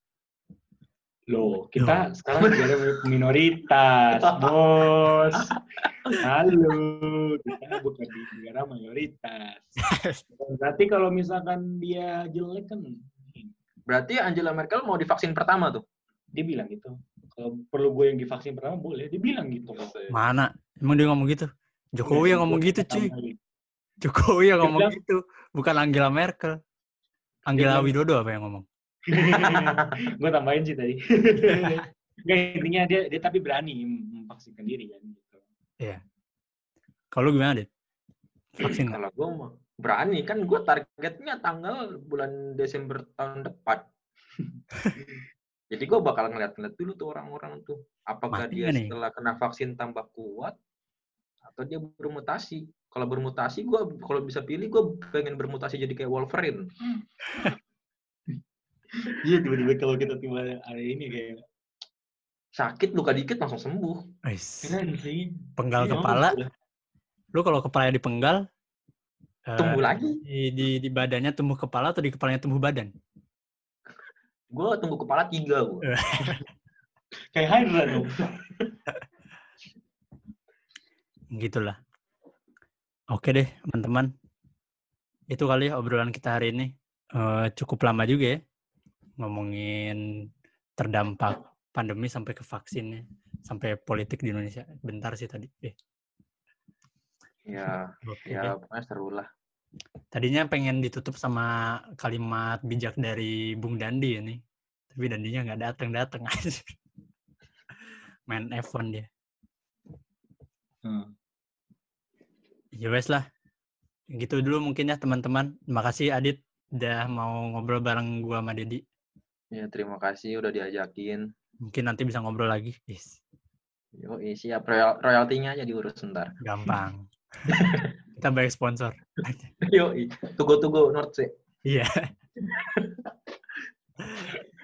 Speaker 1: Loh, kita sekarang negara minoritas, bos. Halo, kita bukan di negara mayoritas. Berarti kalau misalkan dia jelek kan,
Speaker 3: Berarti Angela Merkel mau divaksin pertama tuh.
Speaker 1: dia bilang gitu. Kalau perlu gue yang divaksin pertama boleh, dia bilang gitu.
Speaker 2: Mana? Emang dia ngomong gitu? Jokowi yang ngomong gitu, cuy. Jokowi yang ngomong gitu. Bukan Angela Merkel. Angela Widodo apa yang ngomong?
Speaker 1: gue tambahin sih tadi. Intinya dia dia tapi berani memvaksinkan diri kan gitu.
Speaker 2: Kalau lu gimana, Dit? Vaksin?
Speaker 3: Kalau gue mah berani kan gue targetnya tanggal bulan Desember tahun depan. Jadi gue bakal ngeliat-ngeliat dulu tuh orang-orang tuh. Apakah
Speaker 2: Mati
Speaker 3: dia
Speaker 2: nih?
Speaker 3: setelah kena vaksin tambah kuat atau dia bermutasi. Kalau bermutasi gue kalau bisa pilih gue pengen bermutasi jadi kayak Wolverine.
Speaker 1: Iya tiba-tiba kalau kita tiba ada ini kayak
Speaker 3: Sakit luka dikit langsung sembuh.
Speaker 2: Wis.
Speaker 1: keren sih.
Speaker 2: Penggal
Speaker 1: Iya,
Speaker 2: kepala.
Speaker 1: udah.
Speaker 2: Lu kalau kepalanya dipenggal, eh,
Speaker 3: Tumbuh lagi.
Speaker 2: di, di, di badannya tumbuh kepala atau di kepalanya tumbuh badan?
Speaker 3: Gue tunggu kepala tiga gue.
Speaker 1: Kayak Hydra dong.
Speaker 2: Gitulah. Oke deh, teman-teman. Itu kali ya obrolan kita hari ini. Eh, cukup lama juga ya. Ngomongin terdampak pandemi sampai ke vaksinnya. Sampai politik di Indonesia. Bentar sih tadi. Eh,
Speaker 3: Ya,
Speaker 2: oke
Speaker 3: ya pokoknya seru lah.
Speaker 2: Tadinya pengen ditutup sama kalimat bijak dari Bung Dandi ini. Tapi Dandinya nggak datang-datang aja. Main F1 dia.
Speaker 1: Hmm.
Speaker 2: Ya wes lah. Gitu dulu mungkin ya teman-teman. Makasih Adit udah mau ngobrol bareng gua sama Dedi.
Speaker 3: Ya terima kasih udah diajakin.
Speaker 2: Mungkin nanti bisa ngobrol lagi. Yes,
Speaker 3: Yo, siap royal royaltinya aja diurus sebentar.
Speaker 2: gampang. Kita bayar sponsor.
Speaker 3: Yo, tugo-tugo North Sea.
Speaker 2: Iya.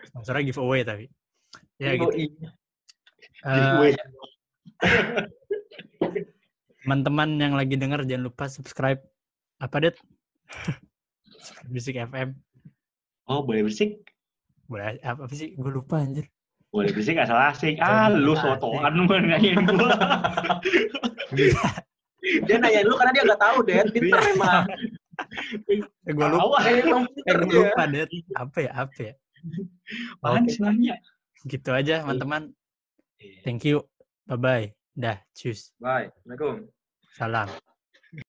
Speaker 2: Sponsornya giveaway tapi. Ya gitu.
Speaker 3: Yoi.
Speaker 2: Eh,
Speaker 1: Giveaway.
Speaker 2: teman-teman yang lagi denger jangan lupa subscribe apa Det? Bisik FM.
Speaker 1: Oh boleh bersik?
Speaker 2: Boleh apa, apa sih? Gue lupa anjir.
Speaker 1: Boleh bersik asal asik. Ah lu sotoan lu nanyain.
Speaker 2: Bisa.
Speaker 3: Dia nanya lu karena dia nggak tahu, Det. Pinter
Speaker 2: Iya.
Speaker 3: emang.
Speaker 2: Eh, gue lupa.
Speaker 3: Eh,
Speaker 2: gue lupa, Det. Apa ya? Apa ya?
Speaker 1: Apaan sih nanya?
Speaker 2: Gitu aja, teman-teman.
Speaker 1: Iya.
Speaker 2: Thank you. Bye-bye. Dah, cus.
Speaker 3: Bye. Assalamualaikum.
Speaker 2: Salam.